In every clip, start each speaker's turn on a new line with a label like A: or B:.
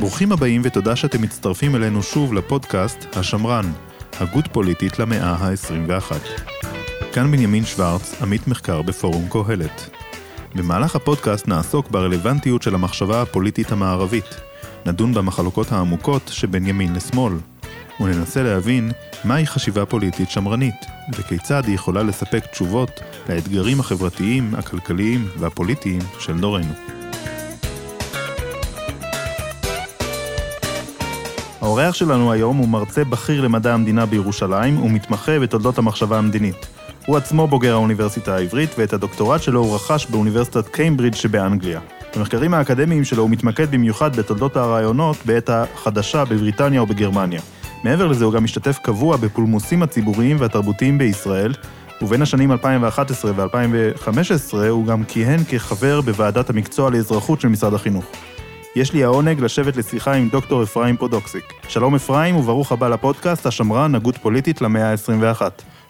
A: ברוכים הבאים ותודה שאתם מצטרפים אלינו שוב לפודקאסט השמרן, הגות פוליטית למאה ה-21. כאן בנימין שוורץ, עמית מחקר בפורום קהלת. במהלך הפודקאסט נעסוק ברלוונטיות של המחשבה הפוליטית המערבית. נדון במחלוקות העמוקות שבין ימין לשמאל, וננסה להבין מהי חשיבה פוליטית שמרנית, וכיצד היא יכולה לספק תשובות לאתגרים החברתיים, הכלכליים והפוליטיים של דורנו. האורח שלנו היום הוא מרצה בכיר למדע המדינה בירושלים ומתמחה בתולדות המחשבה המדינית. הוא עצמו בוגר האוניברסיטה העברית, ואת הדוקטורט שלו הוא רכש באוניברסיטת קיימברידג' שבאנגליה. במחקרים האקדמיים שלו הוא מתמקד במיוחד בתולדות הרעיונות בעת החדשה בבריטניה ובגרמניה. מעבר לזה הוא גם משתתף קבוע בפולמוסים הציבוריים והתרבותיים בישראל, ובין השנים 2011 ו-2015 הוא גם כיהן כחבר בוועדת המקצוע לאזרחות של משרד החינוך. יש לי העונג לשבת לשיחה עם דוקטור אפרים פודוקסיק. שלום אפרים וברוך הבא לפודקאסט השמרן, הגות פוליטית למאה ה-21.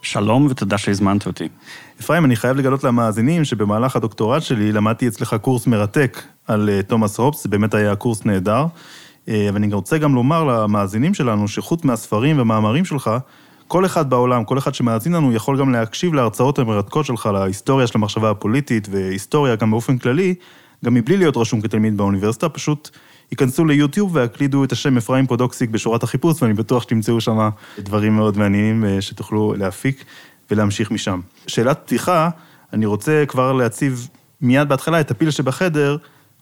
B: שלום ותודה שהזמנת אותי.
A: אפרים, אני חייב לגלות למאזינים שבמהלך הדוקטורט שלי למדתי אצלך קורס מרתק על uh, תומאס הופס, זה באמת היה קורס נהדר. ואני רוצה גם לומר למאזינים שלנו שחוץ מהספרים והמאמרים שלך, כל אחד בעולם, כל אחד שמאזין לנו, יכול גם להקשיב להרצאות המרתקות שלך, להיסטוריה של המחשבה הפוליטית והיסטוריה גם באופן כללי, גם מבלי להיות רשום כתלמיד באוניברסיטה, פשוט ייכנסו ליוטיוב והקלידו את השם אפרים פודוקסיק בשורת החיפוש, ואני בטוח שתמצאו שם דברים מאוד מעניינים אה, שתוכלו להפיק ולהמשיך משם. שאלת פתיחה, אני רוצה כבר להציב מיד בהתחלה את הפיל שבחדר,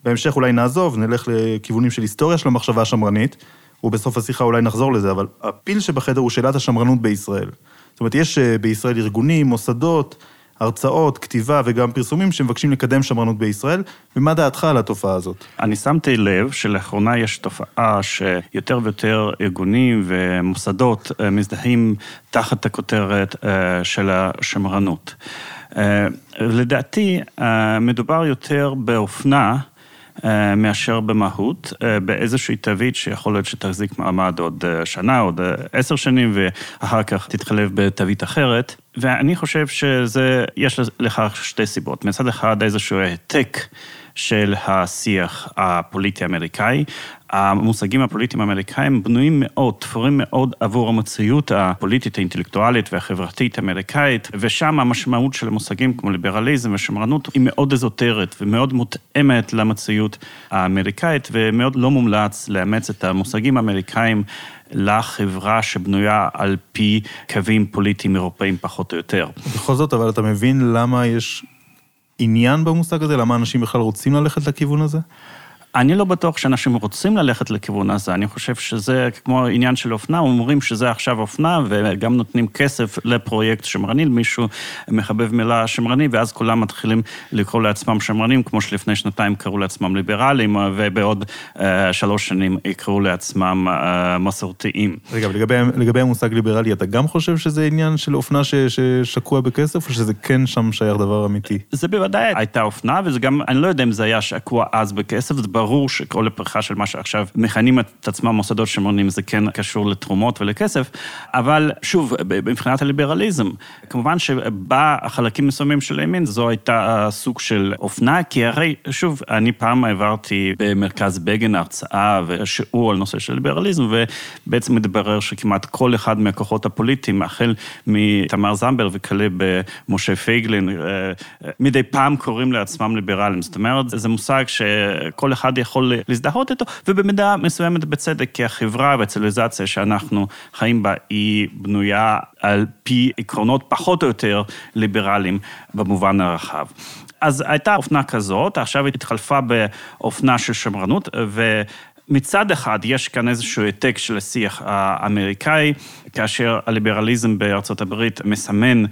A: בהמשך אולי נעזוב, נלך לכיוונים של היסטוריה של המחשבה השמרנית, ובסוף השיחה אולי נחזור לזה, אבל הפיל שבחדר הוא שאלת השמרנות בישראל. זאת אומרת, יש אה, בישראל ארגונים, מוסדות, הרצאות, כתיבה וגם פרסומים שמבקשים לקדם שמרנות בישראל, ומה דעתך על התופעה הזאת?
B: אני שמתי לב שלאחרונה יש תופעה שיותר ויותר ארגונים ומוסדות אה, מזדהים תחת הכותרת אה, של השמרנות. אה, לדעתי, מדובר יותר באופנה, מאשר במהות, אה, באיזושהי תווית שיכול להיות שתחזיק מעמד עוד אה, שנה, עוד עשר שנים, ואחר כך תתחלף בתווית אחרת. ואני חושב שזה, יש לכך שתי סיבות. מצד אחד, איזשהו העתק של השיח הפוליטי האמריקאי. המושגים הפוליטיים האמריקאים בנויים מאוד, תפורים מאוד עבור המציאות הפוליטית, האינטלקטואלית והחברתית האמריקאית, ושם המשמעות של המושגים כמו ליברליזם ושמרנות היא מאוד אזוטרית ומאוד מותאמת למציאות האמריקאית, ומאוד לא מומלץ לאמץ את המושגים האמריקאים לחברה שבנויה על פי קווים פוליטיים אירופאים פחות או יותר.
A: בכל זאת, אבל אתה מבין למה יש עניין במושג הזה? למה אנשים בכלל רוצים ללכת לכיוון הזה?
B: אני לא בטוח שאנשים רוצים ללכת לכיוון הזה, אני חושב שזה כמו עניין של אופנה, אומרים שזה עכשיו אופנה, וגם נותנים כסף לפרויקט שמרני, מישהו מחבב מילה שמרני, ואז כולם מתחילים לקרוא לעצמם שמרנים, כמו שלפני שנתיים קראו לעצמם ליברליים, ובעוד uh, שלוש שנים יקראו לעצמם uh, מסורתיים.
A: רגע, ולגבי לגבי המושג ליברלי, אתה גם חושב שזה עניין של אופנה ש, ששקוע בכסף, או שזה כן שם שייך דבר אמיתי?
B: זה בוודאי הייתה אופנה, וזה גם, אני לא יודע אם זה היה שקוע אז בכסף, זה ברור שכל הפריחה של מה שעכשיו מכנים את עצמם מוסדות שמרנים זה כן קשור לתרומות ולכסף, אבל שוב, מבחינת הליברליזם, כמובן שבחלקים מסוימים של הימין זו הייתה סוג של אופנה, כי הרי, שוב, אני פעם העברתי במרכז בגין הרצאה ושיעור על נושא של ליברליזם, ובעצם מתברר שכמעט כל אחד מהכוחות הפוליטיים, החל מתמר זנדברג וכלה במשה פייגלין, אה, אה, מדי פעם קוראים לעצמם ליברלים. זאת אומרת, זה מושג שכל אחד אחד יכול להזדהות איתו, ובמידה מסוימת בצדק, כי החברה והציוויליזציה שאנחנו חיים בה היא בנויה על פי עקרונות פחות או יותר ליברליים במובן הרחב. אז הייתה אופנה כזאת, עכשיו היא התחלפה באופנה של שמרנות, ו... מצד אחד, יש כאן איזשהו העתק של השיח האמריקאי, כאשר הליברליזם בארצות הברית מסמן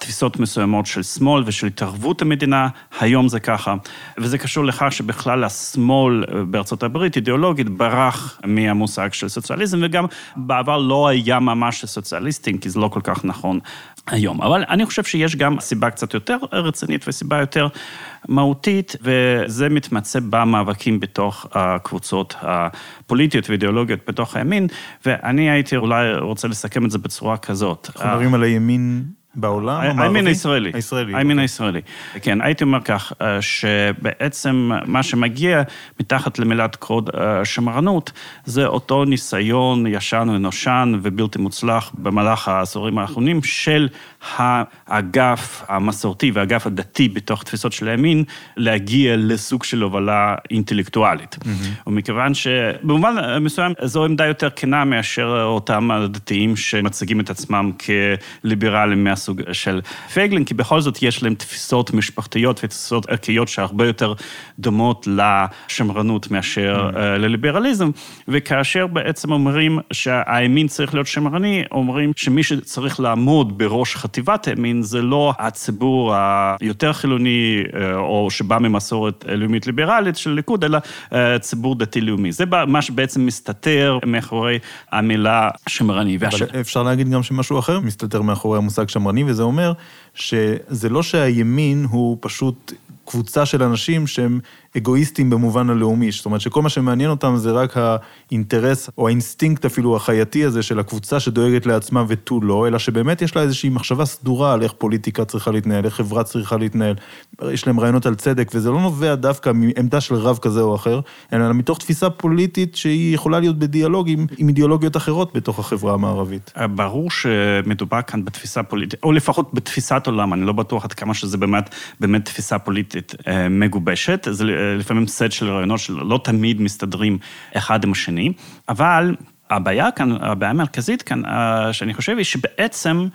B: תפיסות מסוימות של שמאל ושל התערבות המדינה, היום זה ככה. וזה קשור לכך שבכלל השמאל בארצות הברית, אידיאולוגית, ברח מהמושג של סוציאליזם, וגם בעבר לא היה ממש סוציאליסטים, כי זה לא כל כך נכון היום. אבל אני חושב שיש גם סיבה קצת יותר רצינית וסיבה יותר מהותית, וזה מתמצא במאבקים בתוך הקבוצות הפוליטיות ואידיאולוגיות בתוך הימין, ואני הייתי אולי רוצה לסכם את זה בצורה כזאת.
A: אנחנו מדברים על הימין בעולם?
B: הימין הישראלי.
A: הישראלי.
B: הימין הישראלי. כן, הייתי אומר כך, אה, שבעצם מה שמגיע מתחת למילת קוד אה, שמרנות, זה אותו ניסיון ישן ונושן ובלתי מוצלח במהלך העשורים האחרונים של האגף המסורתי והאגף הדתי בתוך תפיסות של הימין, להגיע לסוג של הובלה אינטלקטואלית. Mm-hmm. ומכיוון שבמובן מסוים זו עמדה יותר כנה מאשר אותם הדתיים שמציגים את עצמם כליברלים מהסוג של פייגלין, כי בכל זאת יש להם תפיסות משפחתיות ותפיסות ערכיות שהרבה יותר דומות לשמרנות מאשר mm-hmm. לליברליזם, וכאשר בעצם אומרים שהימין צריך להיות שמרני, אומרים שמי שצריך לעמוד בראש חטיבת הימין זה לא הציבור היותר חילוני, אה, או שבא ממסורת לאומית ליברלית של ליכוד, אלא אה, ציבור דתי-לאומי. זה מה שבעצם מסתתר מאחורי המילה שמרני.
A: אבל והש... אפשר להגיד גם שמשהו אחר מסתתר מאחורי המושג שמרני, וזה אומר שזה לא שהימין הוא פשוט קבוצה של אנשים שהם אגואיסטים במובן הלאומי, זאת אומרת שכל מה שמעניין אותם זה רק האינטרס או האינסטינקט אפילו החייתי הזה של הקבוצה שדואגת לעצמה ותו לא, אלא שבאמת יש לה איזושהי מחשבה סדורה על איך פוליטיקה צריכה להתנהל, איך חברה צריכה להתנהל, יש להם רעיונות על צדק, וזה לא נובע דווקא מעמדה של רב כזה או אחר, אלא מתוך תפיסה פוליטית שהיא יכולה להיות בדיאלוג עם, עם אידיאולוגיות אחרות בתוך החברה המערבית.
B: ברור שמדובר כאן בתפיסה פוליטית, או לפחות בתפיסת עולם, אני לא בטוח עד כמה שזה באמת, באמת תפיסה פוליטית אה, מגובשת. זה לפעמים סט של רעיונות שלא תמיד מסתדרים אחד עם השני, אבל הבעיה כאן, הבעיה המרכזית כאן, אה, שאני חושב, היא שבעצם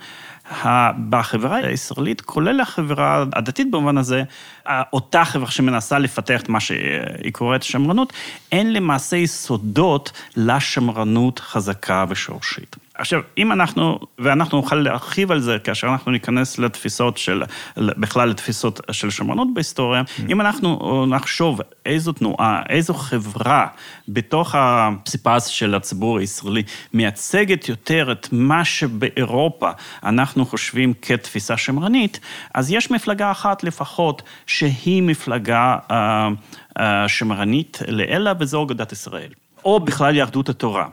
B: בחברה הישראלית, כולל החברה הדתית במובן הזה, אותה חברה שמנסה לפתח את מה שהיא קוראת שמרנות, אין למעשה יסודות לשמרנות חזקה ושורשית. עכשיו, אם אנחנו, ואנחנו נוכל להרחיב על זה כאשר אנחנו ניכנס לתפיסות של, בכלל לתפיסות של שמרנות בהיסטוריה, mm. אם אנחנו נחשוב איזו תנועה, איזו חברה בתוך הפסיפס של הציבור הישראלי מייצגת יותר את מה שבאירופה אנחנו חושבים כתפיסה שמרנית, אז יש מפלגה אחת לפחות שהיא מפלגה uh, uh, שמרנית לאלה, וזו אגודת ישראל. או בכלל יהדות התורה.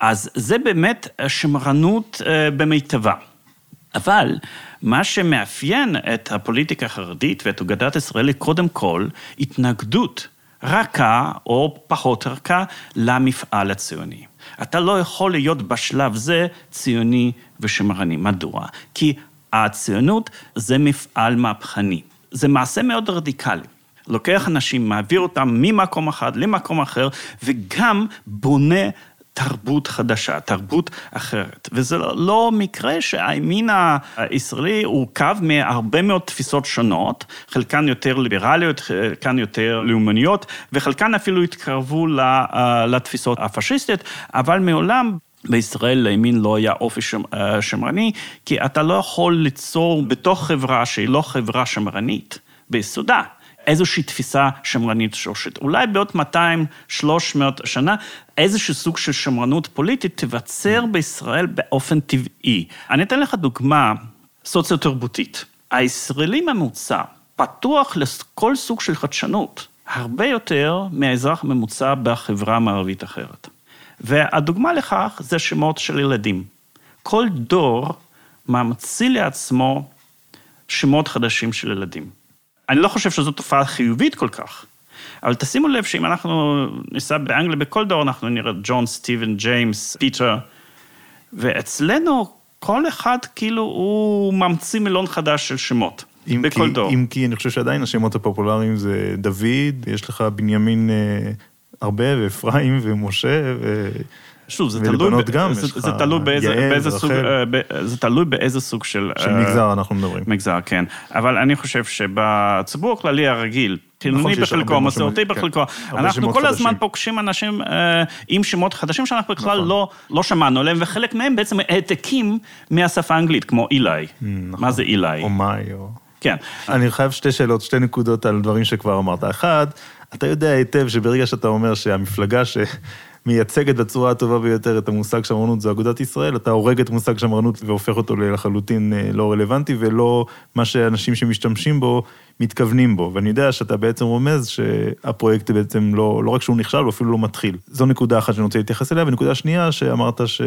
B: אז זה באמת שמרנות אה, במיטבה. אבל מה שמאפיין את הפוליטיקה החרדית ואת אגדת ישראל היא קודם כל התנגדות רכה או פחות רכה למפעל הציוני. אתה לא יכול להיות בשלב זה ציוני ושמרני. מדוע? כי הציונות זה מפעל מהפכני. זה מעשה מאוד רדיקלי. לוקח אנשים, מעביר אותם ממקום אחד למקום אחר, וגם בונה תרבות חדשה, תרבות אחרת. וזה לא מקרה שהימין הישראלי הורכב מהרבה מאוד תפיסות שונות, חלקן יותר ליברליות, חלקן יותר לאומניות, וחלקן אפילו התקרבו לתפיסות הפשיסטיות, אבל מעולם בישראל לימין לא היה אופי שמרני, כי אתה לא יכול ליצור בתוך חברה שהיא לא חברה שמרנית ביסודה. איזושהי תפיסה שמרנית שורשית. אולי בעוד 200-300 שנה, איזשהו סוג של שמרנות פוליטית תיווצר בישראל באופן טבעי. אני אתן לך דוגמה סוציו-תרבותית. הישראלי ממוצע פתוח לכל סוג של חדשנות, הרבה יותר מהאזרח הממוצע בחברה המערבית אחרת. והדוגמה לכך זה שמות של ילדים. כל דור ממציא לעצמו שמות חדשים של ילדים. אני לא חושב שזו תופעה חיובית כל כך, אבל תשימו לב שאם אנחנו ניסע באנגליה, בכל דור אנחנו נראה ג'ון, סטיבן, ג'יימס, פיטר, ואצלנו כל אחד כאילו הוא ממציא מילון חדש של שמות. בכל
A: כי,
B: דור.
A: אם כי אני חושב שעדיין השמות הפופולריים זה דוד, יש לך בנימין אה, הרבה, ואפרים, ומשה, ו...
B: שוב, זה תלוי,
A: גם,
B: זה, זה תלוי באיזה, יעל, באיזה סוג, אה, זה תלוי באיזה סוג של...
A: של מגזר אנחנו מדברים.
B: מגזר, כן. אבל אני חושב שבציבור הכללי הרגיל, חילוני נכון בחלקו, מסורתי כן. בחלקו, אנחנו כל הזמן. פוגשים אנשים אה, עם שמות חדשים שאנחנו בכלל נכון. לא, לא שמענו עליהם, וחלק מהם בעצם העתקים מהשפה האנגלית, כמו אילי. נכון. מה זה אילי?
A: או מאי, או...
B: כן.
A: אני חייב שתי שאלות, שתי נקודות על דברים שכבר אמרת. אחד, אתה יודע היטב שברגע שאתה אומר שהמפלגה ש... מייצגת בצורה הטובה ביותר את המושג שמרנות זו אגודת ישראל, אתה הורג את מושג שמרנות והופך אותו לחלוטין אה, לא רלוונטי ולא מה שאנשים שמשתמשים בו מתכוונים בו. ואני יודע שאתה בעצם רומז שהפרויקט בעצם לא, לא רק שהוא נכשל, הוא אפילו לא מתחיל. זו נקודה אחת שאני רוצה להתייחס אליה, ונקודה שנייה שאמרת ש...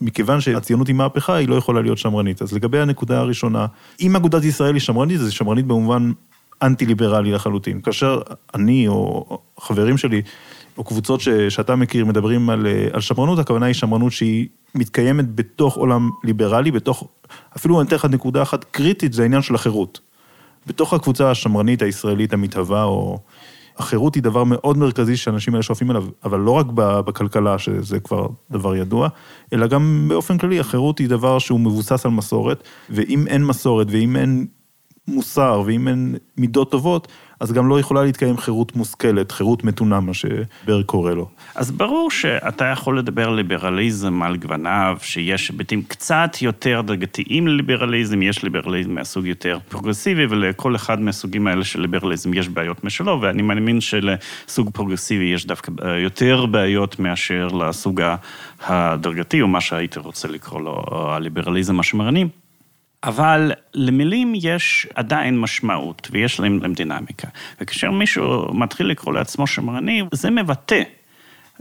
A: מכיוון שהציונות היא מהפכה, היא לא יכולה להיות שמרנית. אז לגבי הנקודה הראשונה, אם אגודת ישראל היא שמרנית, אז היא שמרנית במובן אנטי-ליברלי לחלוטין. כאשר אני או חברים שלי, או קבוצות ש, שאתה מכיר, מדברים על, על שמרנות, הכוונה היא שמרנות שהיא מתקיימת בתוך עולם ליברלי, בתוך, אפילו אני אתן לך נקודה אחת קריטית, זה העניין של החירות. בתוך הקבוצה השמרנית הישראלית המתהווה, או... החירות היא דבר מאוד מרכזי שאנשים האלה שואפים אליו, אבל לא רק בכלכלה, שזה כבר דבר ידוע, אלא גם באופן כללי, החירות היא דבר שהוא מבוסס על מסורת, ואם אין מסורת ואם אין מוסר ואם אין מידות טובות, אז גם לא יכולה להתקיים חירות מושכלת, חירות מתונה, מה שברק קורא לו.
B: אז ברור שאתה יכול לדבר ליברליזם על גווניו, שיש היבטים קצת יותר דרגתיים לליברליזם, יש ליברליזם מהסוג יותר פרוגרסיבי, ולכל אחד מהסוגים האלה של ליברליזם יש בעיות משלו, ואני מאמין שלסוג פרוגרסיבי יש דווקא יותר בעיות מאשר לסוג הדרגתי, או מה שהייתי רוצה לקרוא לו הליברליזם השמרני. אבל למילים יש עדיין משמעות ויש להם דינמיקה. וכאשר מישהו מתחיל לקרוא לעצמו שמרני, זה מבטא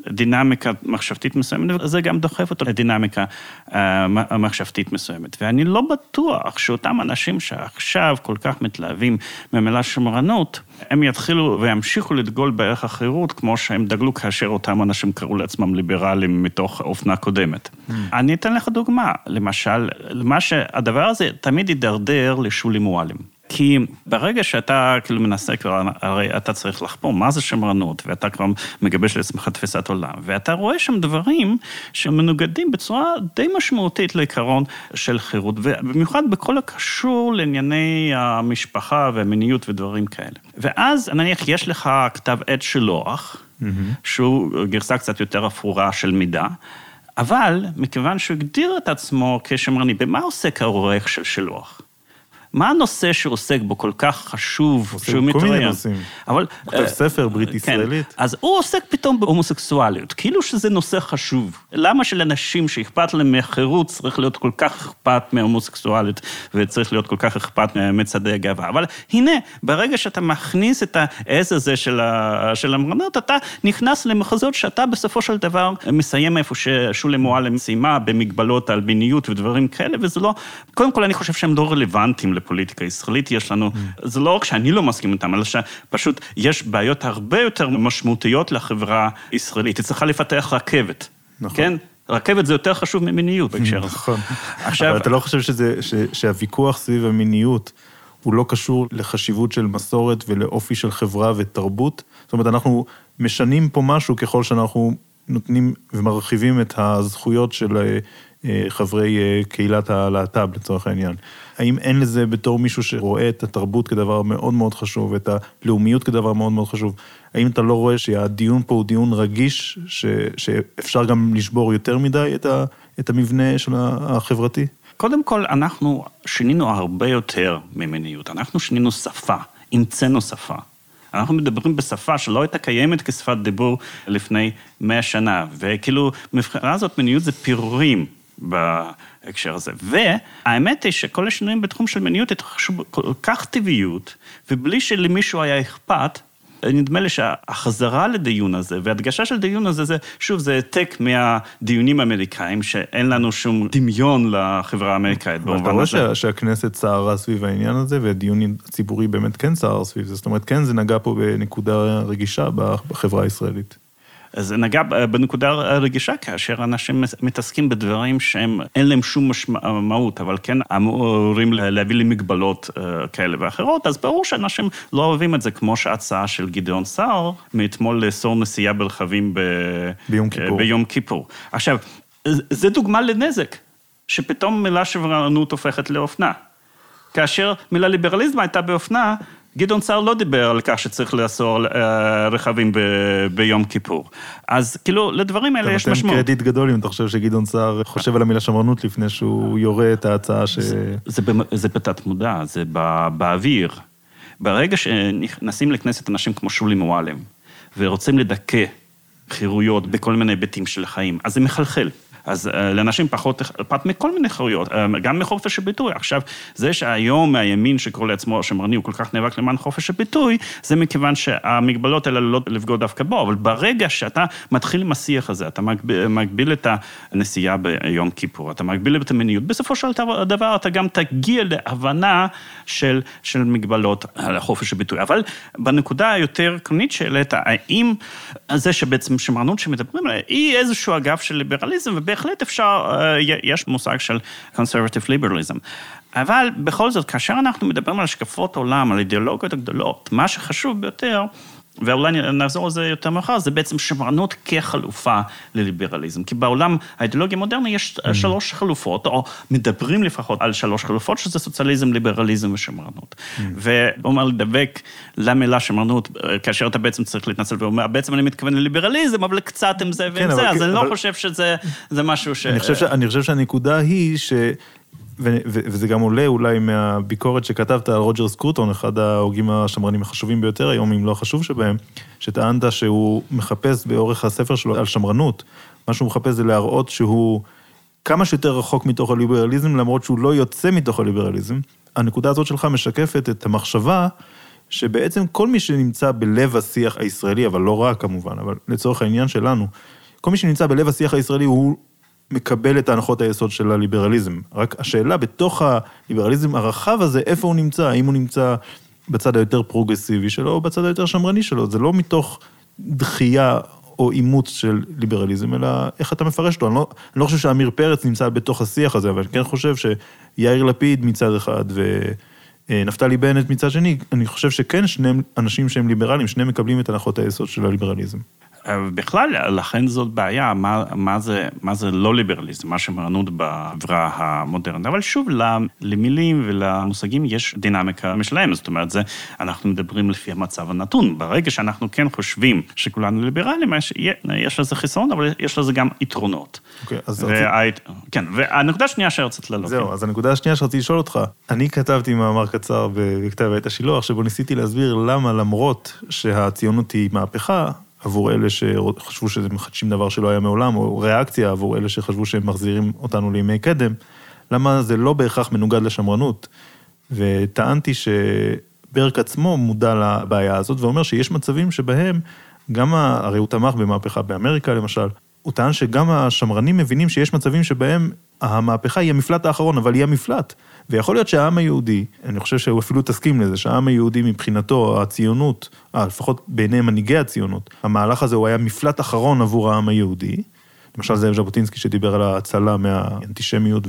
B: דינמיקה מחשבתית מסוימת, וזה גם דוחף אותו לדינמיקה אה, מחשבתית מסוימת. ואני לא בטוח שאותם אנשים שעכשיו כל כך מתלהבים מהמילה שמרנות, הם יתחילו וימשיכו לדגול בערך החירות, כמו שהם דגלו כאשר אותם אנשים קראו לעצמם ליברלים מתוך אופנה קודמת. Mm. אני אתן לך דוגמה, למשל, מה שהדבר הזה תמיד יידרדר לשולי מועלם. כי ברגע שאתה כאילו מנסה כבר, הרי אתה צריך לחפור מה זה שמרנות, ואתה כבר מגבש לעצמך תפיסת עולם, ואתה רואה שם דברים שמנוגדים בצורה די משמעותית לעיקרון של חירות, ובמיוחד בכל הקשור לענייני המשפחה והמיניות ודברים כאלה. ואז נניח יש לך כתב עת שלוח, mm-hmm. שהוא גרסה קצת יותר אפורה של מידה, אבל מכיוון שהוא הגדיר את עצמו כשמרני, במה עוסק העורך של שלוח? מה הנושא שעוסק בו כל כך חשוב, שהוא מתראיין? כל
A: מיני נושאים. אבל... כותב uh, ספר, ברית כן. ישראלית.
B: אז הוא עוסק פתאום בהומוסקסואליות, כאילו שזה נושא חשוב. למה שלאנשים שאכפת להם מהחירות צריך להיות כל כך אכפת מההומוסקסואליות, וצריך להיות כל כך אכפת מצעדי הגאווה? אבל הנה, ברגע שאתה מכניס את העז הזה של, ה... של המרנות, אתה נכנס למחוזות שאתה בסופו של דבר מסיים איפה ששולי מועלם סיימה, במגבלות על מיניות ודברים כאלה, וזה לא... קודם כל, אני חושב שהם לא רלוונטיים. לפוליטיקה הישראלית, יש לנו, mm. זה לא רק שאני לא מסכים איתם, אלא שפשוט יש בעיות הרבה יותר משמעותיות לחברה הישראלית. היא צריכה לפתח רכבת, נכון. כן? רכבת זה יותר חשוב ממיניות בהקשר הזה.
A: נכון. עכשיו... אבל אתה לא חושב שזה, ש, שהוויכוח סביב המיניות הוא לא קשור לחשיבות של מסורת ולאופי של חברה ותרבות? זאת אומרת, אנחנו משנים פה משהו ככל שאנחנו נותנים ומרחיבים את הזכויות של אה, חברי אה, קהילת הלהט"ב לצורך העניין. האם אין לזה בתור מישהו שרואה את התרבות כדבר מאוד מאוד חשוב, את הלאומיות כדבר מאוד מאוד חשוב, האם אתה לא רואה שהדיון פה הוא דיון רגיש, ש, שאפשר גם לשבור יותר מדי את, ה, את המבנה של החברתי?
B: קודם כל, אנחנו שינינו הרבה יותר ממיניות, אנחנו שינינו שפה, המצאנו שפה. אנחנו מדברים בשפה שלא הייתה קיימת כשפת דיבור לפני מאה שנה, וכאילו, מבחינה הזאת מיניות זה פירורים. בהקשר הזה. והאמת היא שכל השינויים בתחום של מיניות התרחשו בכל כך טבעיות, ובלי שלמישהו היה אכפת, נדמה לי שהחזרה לדיון הזה, והדגשה של דיון הזה, זה, שוב, זה העתק מהדיונים האמריקאים, שאין לנו שום דמיון לחברה האמריקאית
A: במובן הזה. אבל אתה רואה שהכנסת סערה סביב העניין הזה, והדיון הציבורי באמת כן סער סביב זה, זאת אומרת, כן זה נגע פה בנקודה רגישה בחברה הישראלית.
B: זה נגע בנקודה רגישה, כאשר אנשים מתעסקים בדברים שהם, אין להם שום משמעות, אבל כן אמורים להביא למגבלות אה, כאלה ואחרות, אז ברור שאנשים לא אוהבים את זה, כמו שההצעה של גדעון סער, מאתמול לאסור נסיעה ברכבים ב...
A: ביום כיפור.
B: ביום כיפור. עכשיו, זה דוגמה לנזק, שפתאום מילה שברנות הופכת לאופנה. כאשר מילה ליברליזם הייתה באופנה, גדעון סער לא דיבר על כך שצריך לאסור אה, רכבים ב, ביום כיפור. אז כאילו, לדברים האלה יש משמעות.
A: אתה נותן קרדיט גדול אם אתה חושב שגדעון סער חושב על המילה שמרנות לפני שהוא יורה את ההצעה ש... זה,
B: זה, זה בתת מודע, זה בא, באוויר. ברגע שנכנסים לכנסת אנשים כמו שולי מועלם, ורוצים לדכא חירויות בכל מיני היבטים של החיים, אז זה מחלחל. אז לאנשים פחות אכפת מכל מיני חירויות, גם מחופש הביטוי. עכשיו, זה שהיום הימין שקורא לעצמו שמרני, הוא כל כך נאבק למען חופש הביטוי, זה מכיוון שהמגבלות האלה לא לפגוע דווקא בו, אבל ברגע שאתה מתחיל עם השיח הזה, אתה מגביל את הנסיעה ביום כיפור, אתה מגביל את המיניות, בסופו של דבר אתה גם תגיע להבנה של, של מגבלות על חופש הביטוי. אבל בנקודה היותר עקרונית שהעלית, האם זה שבעצם שמרנות שמדברים עליה, היא איזשהו אגף של ליברליזם, ובהחלט אפשר, אה, יש מושג של conservative liberalism. אבל בכל זאת, כאשר אנחנו מדברים על השקפות עולם, על אידיאולוגיות הגדולות, מה שחשוב ביותר, ואולי נחזור על זה יותר מאוחר, זה בעצם שמרנות כחלופה לליברליזם. כי בעולם האידיאולוגי המודרני יש mm. שלוש חלופות, או מדברים לפחות על שלוש חלופות, שזה סוציאליזם, ליברליזם ושמרנות. Mm. ואומר לדבק למילה שמרנות, כאשר אתה בעצם צריך להתנצל ואומר, בעצם אני מתכוון לליברליזם, אבל קצת עם זה ועם כן, זה, אז אני לא חושב שזה משהו ש...
A: אני חושב שהנקודה היא ש... וזה גם עולה אולי מהביקורת שכתבת על רוג'ר סקרוטון, אחד ההוגים השמרנים החשובים ביותר היום, אם לא החשוב שבהם, שטענת שהוא מחפש באורך הספר שלו על שמרנות, מה שהוא מחפש זה להראות שהוא כמה שיותר רחוק מתוך הליברליזם, למרות שהוא לא יוצא מתוך הליברליזם. הנקודה הזאת שלך משקפת את המחשבה שבעצם כל מי שנמצא בלב השיח הישראלי, אבל לא רק כמובן, אבל לצורך העניין שלנו, כל מי שנמצא בלב השיח הישראלי הוא מקבל את הנחות היסוד של הליברליזם. רק השאלה בתוך הליברליזם הרחב הזה, איפה הוא נמצא? האם הוא נמצא בצד היותר פרוגרסיבי שלו או בצד היותר שמרני שלו? זה לא מתוך דחייה או אימוץ של ליברליזם, אלא איך אתה מפרש אותו. אני לא, אני לא חושב שעמיר פרץ נמצא בתוך השיח הזה, אבל אני כן חושב שיאיר לפיד מצד אחד ונפתלי בנט מצד שני, אני חושב שכן שני אנשים שהם ליברליים, שניהם מקבלים את הנחות היסוד של הליברליזם.
B: בכלל, לכן זאת בעיה, מה, מה, זה, מה זה לא ליברליזם, מה שמרנות בחברה המודרנית. אבל שוב, למילים ולמושגים יש דינמיקה משלהם, זאת אומרת, זה, אנחנו מדברים לפי המצב הנתון. ברגע שאנחנו כן חושבים שכולנו ליברלים, יש, יש לזה חיסרון, אבל יש לזה גם יתרונות.
A: אוקיי, okay, אז...
B: והיית, כן, והנקודה השנייה שרציתי לעלות.
A: זהו, כן. אז הנקודה השנייה שרציתי לשאול אותך, אני כתבתי מאמר קצר בכתב העת השילוח, שבו ניסיתי להסביר למה למרות שהציונות היא מהפכה, עבור אלה שחשבו שזה מחדשים דבר שלא היה מעולם, או ריאקציה עבור אלה שחשבו שהם מחזירים אותנו לימי קדם, למה זה לא בהכרח מנוגד לשמרנות. וטענתי שברק עצמו מודע לבעיה הזאת, ואומר שיש מצבים שבהם גם, הרי הוא תמך במהפכה באמריקה למשל, הוא טען שגם השמרנים מבינים שיש מצבים שבהם המהפכה היא המפלט האחרון, אבל היא המפלט. ויכול להיות שהעם היהודי, אני חושב שהוא אפילו תסכים לזה, שהעם היהודי מבחינתו, הציונות, אה, לפחות בעיני מנהיגי הציונות, המהלך הזה הוא היה מפלט אחרון עבור העם היהודי. למשל זאב ז'בוטינסקי שדיבר על ההצלה מהאנטישמיות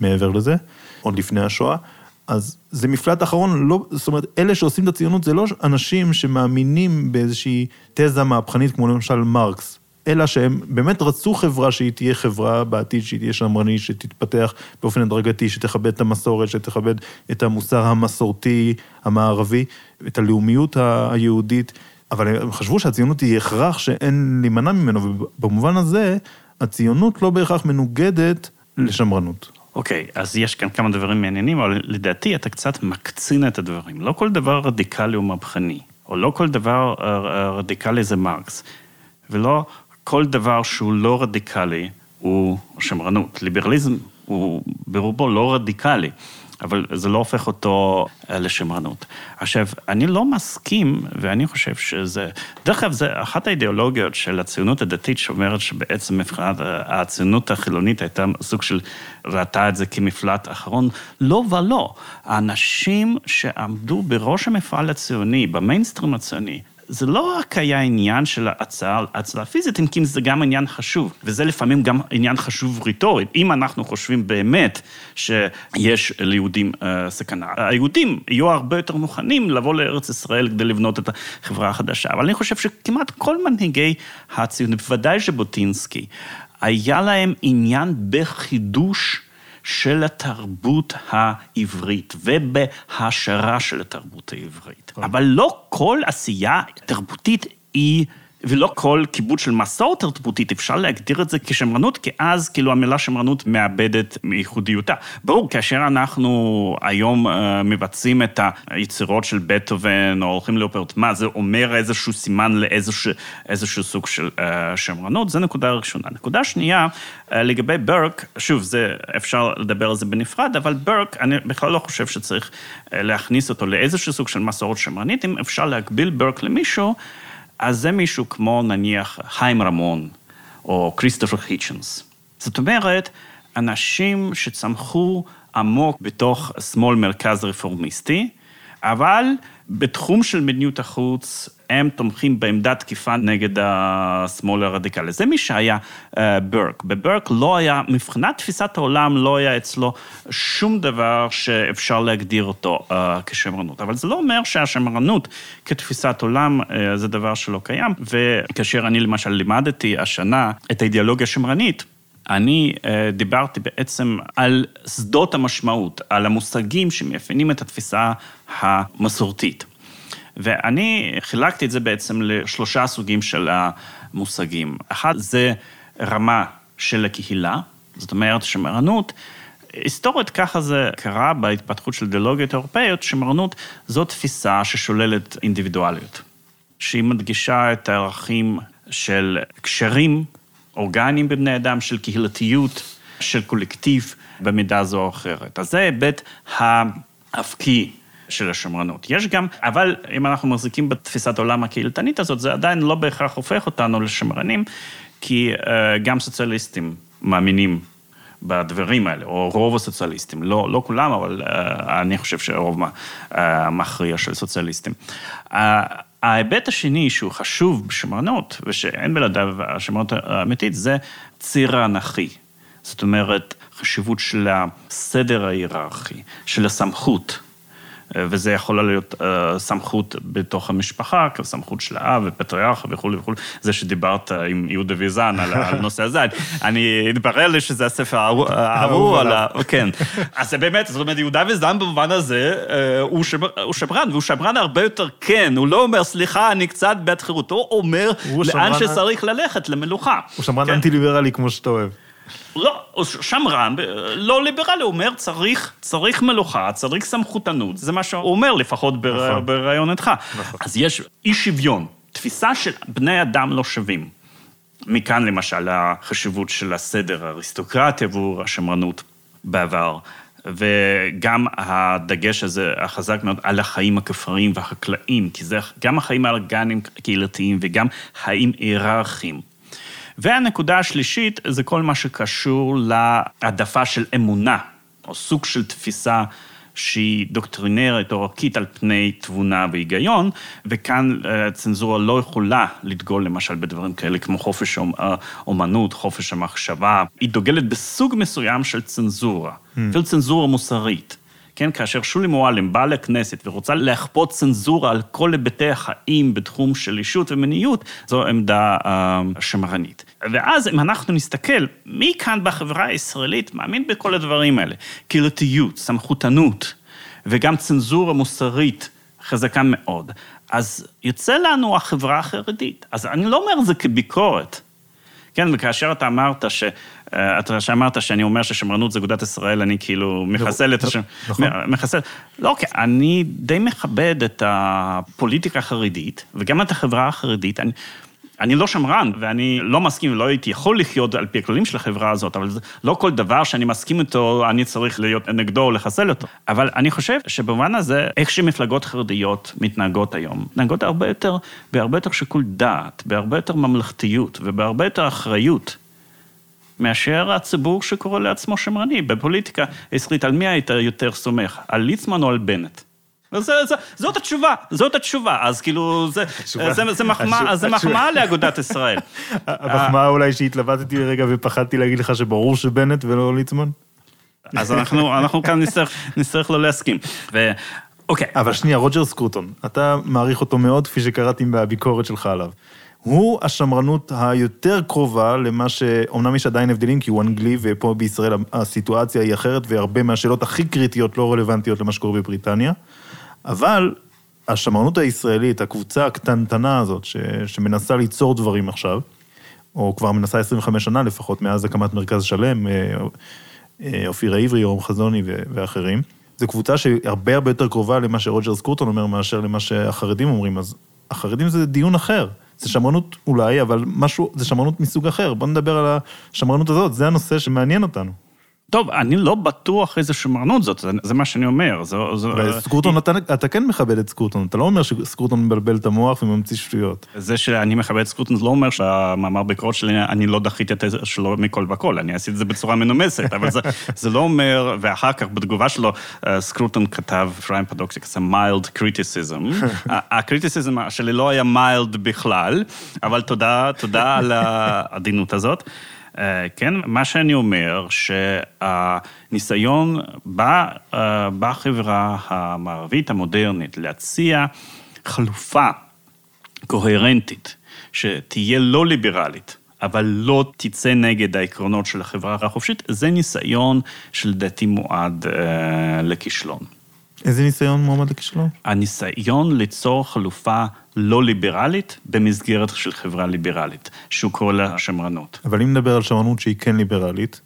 A: ומעבר לזה, עוד לפני השואה. אז זה מפלט אחרון, לא, זאת אומרת, אלה שעושים את הציונות זה לא אנשים שמאמינים באיזושהי תזה מהפכנית, כמו למשל מרקס, אלא שהם באמת רצו חברה שהיא תהיה חברה בעתיד, שהיא תהיה שמרנית, שתתפתח באופן הדרגתי, שתכבד את המסורת, שתכבד את המוסר המסורתי המערבי, את הלאומיות היהודית, אבל הם חשבו שהציונות היא הכרח שאין להימנע ממנו, ובמובן הזה, הציונות לא בהכרח מנוגדת לשמרנות.
B: אוקיי, okay, אז יש כאן כמה דברים מעניינים, אבל לדעתי אתה קצת מקצין את הדברים. לא כל דבר רדיקלי הוא מהפכני, או לא כל דבר רדיקלי זה מרקס, ולא כל דבר שהוא לא רדיקלי הוא שמרנות. ליברליזם הוא ברובו לא רדיקלי, אבל זה לא הופך אותו אה, לשמרנות. עכשיו, אני לא מסכים, ואני חושב שזה, דרך אגב, זה אחת האידיאולוגיות של הציונות הדתית שאומרת שבעצם מבחינת הציונות החילונית הייתה סוג של, ראתה את זה כמפלט אחרון. לא ולא. האנשים שעמדו בראש המפעל הציוני, במיינסטרים הציוני, זה לא רק היה עניין של הצלה פיזית, אם כי זה גם עניין חשוב, וזה לפעמים גם עניין חשוב ריטורית. אם אנחנו חושבים באמת שיש ליהודים uh, סכנה, היהודים יהיו הרבה יותר מוכנים לבוא לארץ ישראל כדי לבנות את החברה החדשה. אבל אני חושב שכמעט כל מנהיגי הציונות, בוודאי ז'בוטינסקי, היה להם עניין בחידוש של התרבות העברית ובהעשרה של התרבות העברית. אבל לא כל עשייה תרבותית היא ולא כל כיבוד של מסורת תרבותית, אפשר להגדיר את זה כשמרנות, כי אז כאילו המילה שמרנות מאבדת מייחודיותה. ברור, כאשר אנחנו היום uh, מבצעים את היצירות של בטהובן, או הולכים לאופרות, מה, זה אומר איזשהו סימן לאיזשהו סוג של uh, שמרנות, זה נקודה ראשונה. נקודה שנייה, uh, לגבי ברק, שוב, זה, אפשר לדבר על זה בנפרד, אבל ברק, אני בכלל לא חושב שצריך להכניס אותו לאיזשהו סוג של מסורת שמרנית, אם אפשר להגביל ברק למישהו, אז זה מישהו כמו נניח חיים רמון או כריסטופר היצ'נס. זאת אומרת, אנשים שצמחו עמוק בתוך שמאל מרכז רפורמיסטי, אבל בתחום של מדיניות החוץ, הם תומכים בעמדה תקיפה נגד השמאל הרדיקלי. זה מי שהיה uh, ברק. בברק לא היה, מבחינת תפיסת העולם, לא היה אצלו שום דבר שאפשר להגדיר אותו uh, כשמרנות. אבל זה לא אומר שהשמרנות כתפיסת עולם uh, זה דבר שלא קיים. וכאשר אני למשל לימדתי השנה את האידיאולוגיה השמרנית, אני uh, דיברתי בעצם על שדות המשמעות, על המושגים שמאפיינים את התפיסה המסורתית. ואני חילקתי את זה בעצם לשלושה סוגים של המושגים. אחד זה רמה של הקהילה, זאת אומרת שמרנות, היסטורית ככה זה קרה בהתפתחות של אידיאולוגיות אירופאיות, שמרנות זו תפיסה ששוללת אינדיבידואליות, שהיא מדגישה את הערכים של קשרים אורגניים בבני אדם, של קהילתיות, של קולקטיב במידה זו או אחרת. אז זה ההיבט האבקי של השמרנות. יש גם, אבל אם אנחנו מחזיקים בתפיסת העולם הקהילתנית הזאת, זה עדיין לא בהכרח הופך אותנו לשמרנים, כי uh, גם סוציאליסטים מאמינים בדברים האלה, או רוב הסוציאליסטים, לא, לא כולם, אבל uh, אני חושב שהרוב המכריע uh, של סוציאליסטים. Uh, ההיבט השני שהוא חשוב בשמרנות, ושאין בלעדיו השמרנות האמיתית, זה ציר האנכי. זאת אומרת, חשיבות של הסדר ההיררכי, של הסמכות. וזה יכול להיות uh, סמכות בתוך המשפחה, סמכות של האב ופטריארך וכולי וכולי. זה שדיברת עם יהודה ויזן על הנושא הזה, אני, התברר לי שזה הספר האהוב על ה... כן. אז זה באמת, זאת אומרת, יהודה ויזן במובן הזה, הוא, שמר, הוא שמרן, והוא שמרן הרבה יותר כן, הוא לא אומר, סליחה, אני קצת בעד חירותו, הוא אומר לאן שצריך ללכת, למלוכה.
A: הוא שמרן כן. אנטי-ליברלי כמו שאתה אוהב.
B: לא, שמרן, לא ליברלי, הוא אומר, צריך, צריך מלוכה, צריך סמכותנות, זה מה שהוא אומר לפחות בר, נכון. ברעיונתך. נכון. אז יש אי שוויון, תפיסה של בני אדם לא שווים. מכאן למשל החשיבות של הסדר האריסטוקרטי עבור השמרנות בעבר. וגם הדגש הזה החזק מאוד על החיים הכפריים והחקלאים, כי זה גם החיים הארגניים קהילתיים וגם חיים היררכיים. והנקודה השלישית זה כל מה שקשור להעדפה של אמונה, או סוג של תפיסה שהיא דוקטרינרית או ערכית על פני תבונה והיגיון, וכאן אה, צנזורה לא יכולה לדגול למשל בדברים כאלה כמו חופש אומנות, חופש המחשבה, היא דוגלת בסוג מסוים של צנזורה. אפילו צנזורה מוסרית. כן, כאשר שולי מועלם באה לכנסת ורוצה להכפות צנזורה על כל היבטי החיים בתחום של אישות ומיניות, זו עמדה אה, שמרנית. ואז אם אנחנו נסתכל, מי כאן בחברה הישראלית מאמין בכל הדברים האלה? קהילתיות, סמכותנות, וגם צנזורה מוסרית חזקה מאוד. אז יוצא לנו החברה החרדית. אז אני לא אומר את זה כביקורת. כן, וכאשר אתה אמרת ש... אה, אתה שאמרת שאני אומר ששמרנות זה אגודת ישראל, אני כאילו מחסל את השם. נכון. מחסל. לא, אוקיי, אני די מכבד את הפוליטיקה החרדית, וגם את החברה החרדית. אני, אני לא שמרן, ואני לא מסכים ולא הייתי יכול לחיות על פי הכללים של החברה הזאת, אבל לא כל דבר שאני מסכים איתו, אני צריך להיות נגדו או לחסל אותו. אבל אני חושב שבמובן הזה, איך שמפלגות חרדיות מתנהגות היום, מתנהגות הרבה יותר, בהרבה יותר שיקול דעת, בהרבה יותר ממלכתיות ובהרבה יותר אחריות. מאשר הציבור שקורא לעצמו שמרני. בפוליטיקה הישראלית, על מי היית יותר סומך? על ליצמן או על בנט? זאת התשובה, זאת התשובה. אז כאילו, זה, מחמאה לאגודת ישראל.
A: המחמאה אולי שהתלבטתי לרגע ופחדתי להגיד לך שברור שבנט ולא ליצמן?
B: אז אנחנו, כאן נצטרך, לא להסכים. אוקיי.
A: אבל שנייה, רוג'ר סקרוטון, אתה מעריך אותו מאוד, כפי שקראתי בביקורת שלך עליו. הוא השמרנות היותר קרובה למה שאומנם יש עדיין הבדלים, כי הוא אנגלי, ופה בישראל הסיטואציה היא אחרת, והרבה מהשאלות הכי קריטיות לא רלוונטיות למה שקורה בבריטניה. אבל השמרנות הישראלית, הקבוצה הקטנטנה הזאת, ש, שמנסה ליצור דברים עכשיו, או כבר מנסה 25 שנה לפחות, מאז הקמת מרכז שלם, אה, אה, אופירה עברי, יורם חזוני ואחרים, זו קבוצה שהיא הרבה יותר קרובה למה שרוג'ר סקורטון אומר, מאשר למה שהחרדים אומרים, אז החרדים זה דיון אחר. זה שמרנות אולי, אבל משהו, זה שמרנות מסוג אחר. בוא נדבר על השמרנות הזאת, זה הנושא שמעניין אותנו.
B: טוב, אני לא בטוח איזה שמרנות זאת, זה מה שאני אומר.
A: סקרוטון, אתה, אתה כן מכבד את סקורטון, אתה לא אומר שסקורטון מבלבל את המוח וממציא שטויות.
B: זה שאני מכבד את סקורטון, זה לא אומר שהמאמר ביקורת שלי, אני לא דחיתי את זה שלו מכל וכל, אני עשיתי את זה בצורה מנומסת, אבל זה, זה לא אומר, ואחר כך בתגובה שלו, אה, סקורטון כתב, Efraim Podoksik's, mild criticism. ה criticism שלי לא היה mild בכלל, אבל תודה, תודה על העדינות הזאת. אה, כן, מה שאני אומר, שהניסיון אה, בחברה המערבית המודרנית להציע חלופה קוהרנטית, שתהיה לא ליברלית, אבל לא תצא נגד העקרונות של החברה החופשית, זה ניסיון שלדעתי מועד אה, לכישלון.
A: איזה ניסיון מועמד לכישלון?
B: הניסיון ליצור חלופה לא ליברלית במסגרת של חברה ליברלית, שהוא קורא לה שמרנות.
A: אבל אם נדבר על שמרנות שהיא כן ליברלית,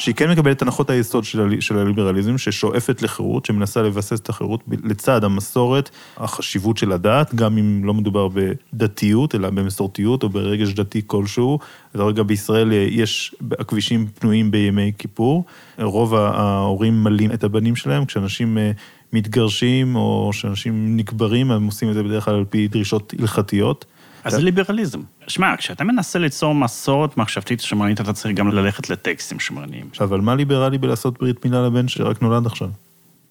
A: שהיא כן מקבלת הנחות היסוד של, של הליברליזם, ששואפת לחירות, שמנסה לבסס את החירות לצד המסורת, החשיבות של הדת, גם אם לא מדובר בדתיות, אלא במסורתיות או ברגש דתי כלשהו. רגע בישראל יש הכבישים פנויים בימי כיפור, רוב ההורים מלאים את הבנים שלהם, כשאנשים אה, מתגרשים או שאנשים נקברים, הם עושים את זה בדרך כלל על פי דרישות הלכתיות.
B: אז זה ליברליזם. שמע, כשאתה מנסה ליצור מסורת מחשבתית שמרנית, אתה צריך גם ללכת לטקסטים שמרניים.
A: אבל מה ליברלי בלעשות ברית מילה לבן שרק נולד עכשיו?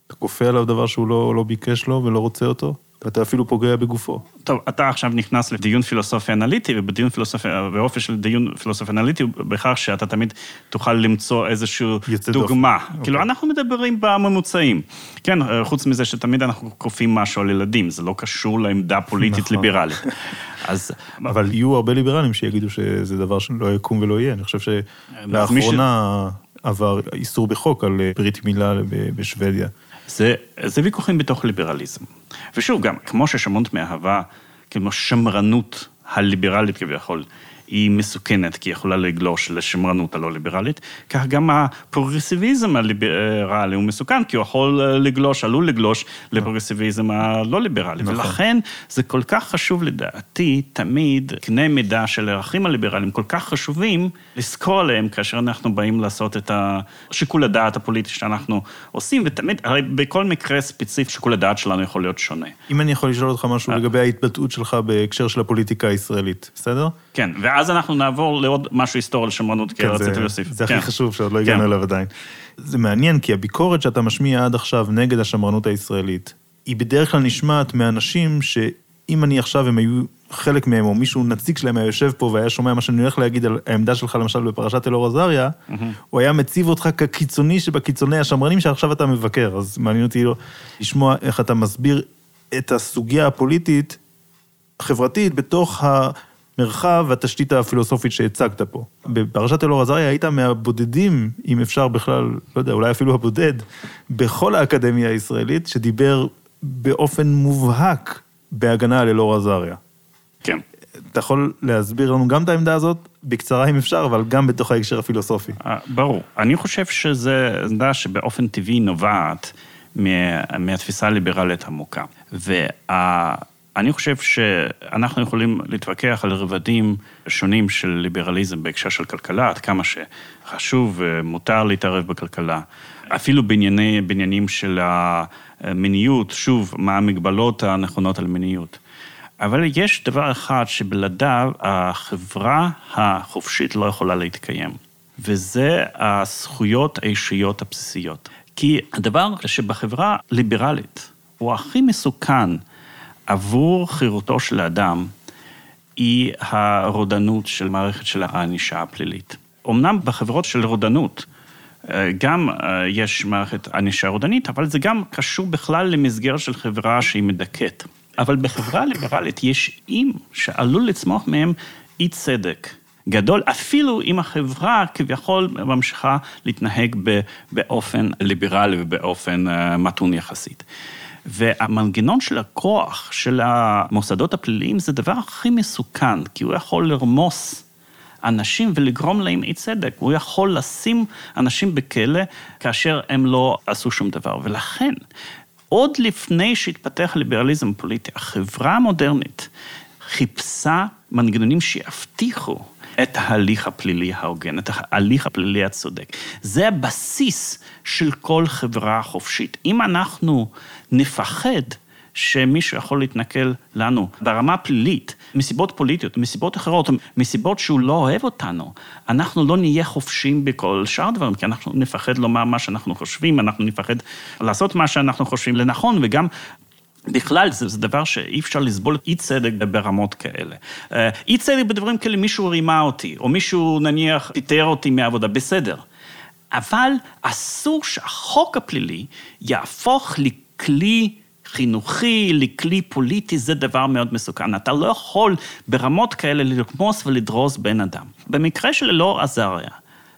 A: אתה כופה עליו דבר שהוא לא, לא ביקש לו ולא רוצה אותו? ואתה אפילו פוגע בגופו.
B: טוב, אתה עכשיו נכנס לדיון פילוסופי אנליטי, ובדיון פילוסופי, באופי של דיון פילוסופי אנליטי, הוא בכך שאתה תמיד תוכל למצוא איזושהי דוגמה. אוקיי. כאילו, אנחנו מדברים בממוצעים. כן, חוץ מזה שתמיד אנחנו כופים משהו על ילדים, זה לא קשור לעמדה פוליטית נכון. ליברלית.
A: אז... אבל יהיו הרבה ליברלים שיגידו שזה דבר שלא יקום ולא יהיה. אני חושב שלאחרונה עבר איסור בחוק על ברית מילה בשוודיה.
B: זה, זה ויכוחים בתוך ליברליזם. ושוב, גם כמו ששמרנות מהווה, כמו שמרנות הליברלית כביכול, היא מסוכנת, כי היא יכולה לגלוש לשמרנות הלא ליברלית, כך גם הפרוגרסיביזם הליברלי הוא מסוכן, כי הוא יכול לגלוש, עלול לגלוש לפרוגרסיביזם הלא ליברלי. נכון. ולכן זה כל כך חשוב לדעתי, תמיד, קנה מידה של הערכים הליברליים כל כך חשובים, לזכור עליהם כאשר אנחנו באים לעשות את שיקול הדעת הפוליטי שאנחנו עושים, ותמיד, הרי בכל מקרה ספציפי, שיקול הדעת שלנו יכול להיות שונה.
A: אם אני יכול לשאול אותך משהו אה. לגבי ההתבטאות שלך בהקשר של הפוליטיקה הישראלית, בסדר?
B: כן, ואז אנחנו נעבור לעוד משהו היסטורי על שמרנות, כי כן, רציתי להוסיף.
A: זה הכי כן. חשוב שעוד לא הגענו כן. אליו עדיין. זה מעניין, כי הביקורת שאתה משמיע עד עכשיו נגד השמרנות הישראלית, היא בדרך כלל נשמעת מאנשים שאם אני עכשיו, הם היו חלק מהם, או מישהו, נציג שלהם היה יושב פה והיה שומע מה שאני הולך להגיד על העמדה שלך, למשל בפרשת אלאור עזריה, mm-hmm. הוא היה מציב אותך כקיצוני שבקיצוני השמרנים שעכשיו אתה מבקר. אז מעניין אותי לשמוע איך אתה מסביר את הסוגיה הפוליטית, החברתית, בתוך. המרחב והתשתית הפילוסופית שהצגת פה. בפרשת אלאור עזריה היית מהבודדים, אם אפשר בכלל, לא יודע, אולי אפילו הבודד, בכל האקדמיה הישראלית, שדיבר באופן מובהק בהגנה על אלאור עזריה.
B: כן.
A: אתה יכול להסביר לנו גם את העמדה הזאת, בקצרה אם אפשר, אבל גם בתוך ההקשר הפילוסופי.
B: אה, ברור. אני חושב שזו עמדה שבאופן טבעי נובעת מהתפיסה הליברלית עמוקה. וה... אני חושב שאנחנו יכולים להתווכח על רבדים שונים של ליברליזם בהקשר של כלכלה, עד כמה שחשוב ומותר להתערב בכלכלה. אפילו בענייני, בעניינים של המיניות, שוב, מה המגבלות הנכונות על מיניות. אבל יש דבר אחד שבלעדיו החברה החופשית לא יכולה להתקיים, וזה הזכויות האישיות הבסיסיות. כי הדבר שבחברה ליברלית הוא הכי מסוכן עבור חירותו של האדם היא הרודנות של מערכת של הענישה הפלילית. אמנם בחברות של רודנות, אה, גם אה, יש מערכת ענישה רודנית, אבל זה גם קשור בכלל למסגרת של חברה שהיא מדכאת. אבל בחברה ליברלית יש איים שעלול לצמוח מהם אי צדק גדול, אפילו אם החברה כביכול ממשיכה להתנהג באופן ליברלי ובאופן אה, מתון יחסית. והמנגנון של הכוח של המוסדות הפליליים זה הדבר הכי מסוכן, כי הוא יכול לרמוס אנשים ולגרום להם אי צדק. הוא יכול לשים אנשים בכלא כאשר הם לא עשו שום דבר. ולכן, עוד לפני שהתפתח הליברליזם הפוליטי, החברה המודרנית חיפשה מנגנונים שיבטיחו את ההליך הפלילי ההוגן, את ההליך הפלילי הצודק. זה הבסיס של כל חברה חופשית. אם אנחנו נפחד שמישהו יכול להתנכל לנו ברמה הפלילית, מסיבות פוליטיות, מסיבות אחרות, מסיבות שהוא לא אוהב אותנו, אנחנו לא נהיה חופשיים בכל שאר הדברים, כי אנחנו נפחד לומר מה שאנחנו חושבים, אנחנו נפחד לעשות מה שאנחנו חושבים לנכון, וגם בכלל, זה, זה דבר שאי אפשר לסבול אי צדק ברמות כאלה. אה, אי צדק בדברים כאלה, מישהו רימה אותי, או מישהו נניח פיטר אותי מהעבודה, בסדר. אבל אסור שהחוק הפלילי יהפוך לכלי חינוכי, לכלי פוליטי, זה דבר מאוד מסוכן. אתה לא יכול ברמות כאלה לרמוס ולדרוס בן אדם. במקרה של אלאור עזריה,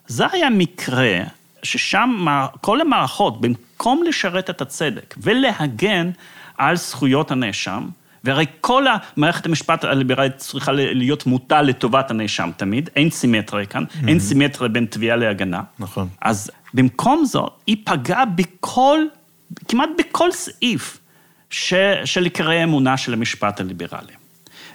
B: זה היה מקרה ששם כל המערכות, במקום לשרת את הצדק ולהגן על זכויות הנאשם, והרי כל המערכת המשפט הליברלית צריכה להיות מוטה לטובת הנאשם תמיד, אין סימטריה כאן, mm-hmm. אין סימטריה בין תביעה להגנה.
A: נכון.
B: אז במקום זאת, היא פגעה בכל, כמעט בכל סעיף ש, של עיקרי האמונה של המשפט הליברלי.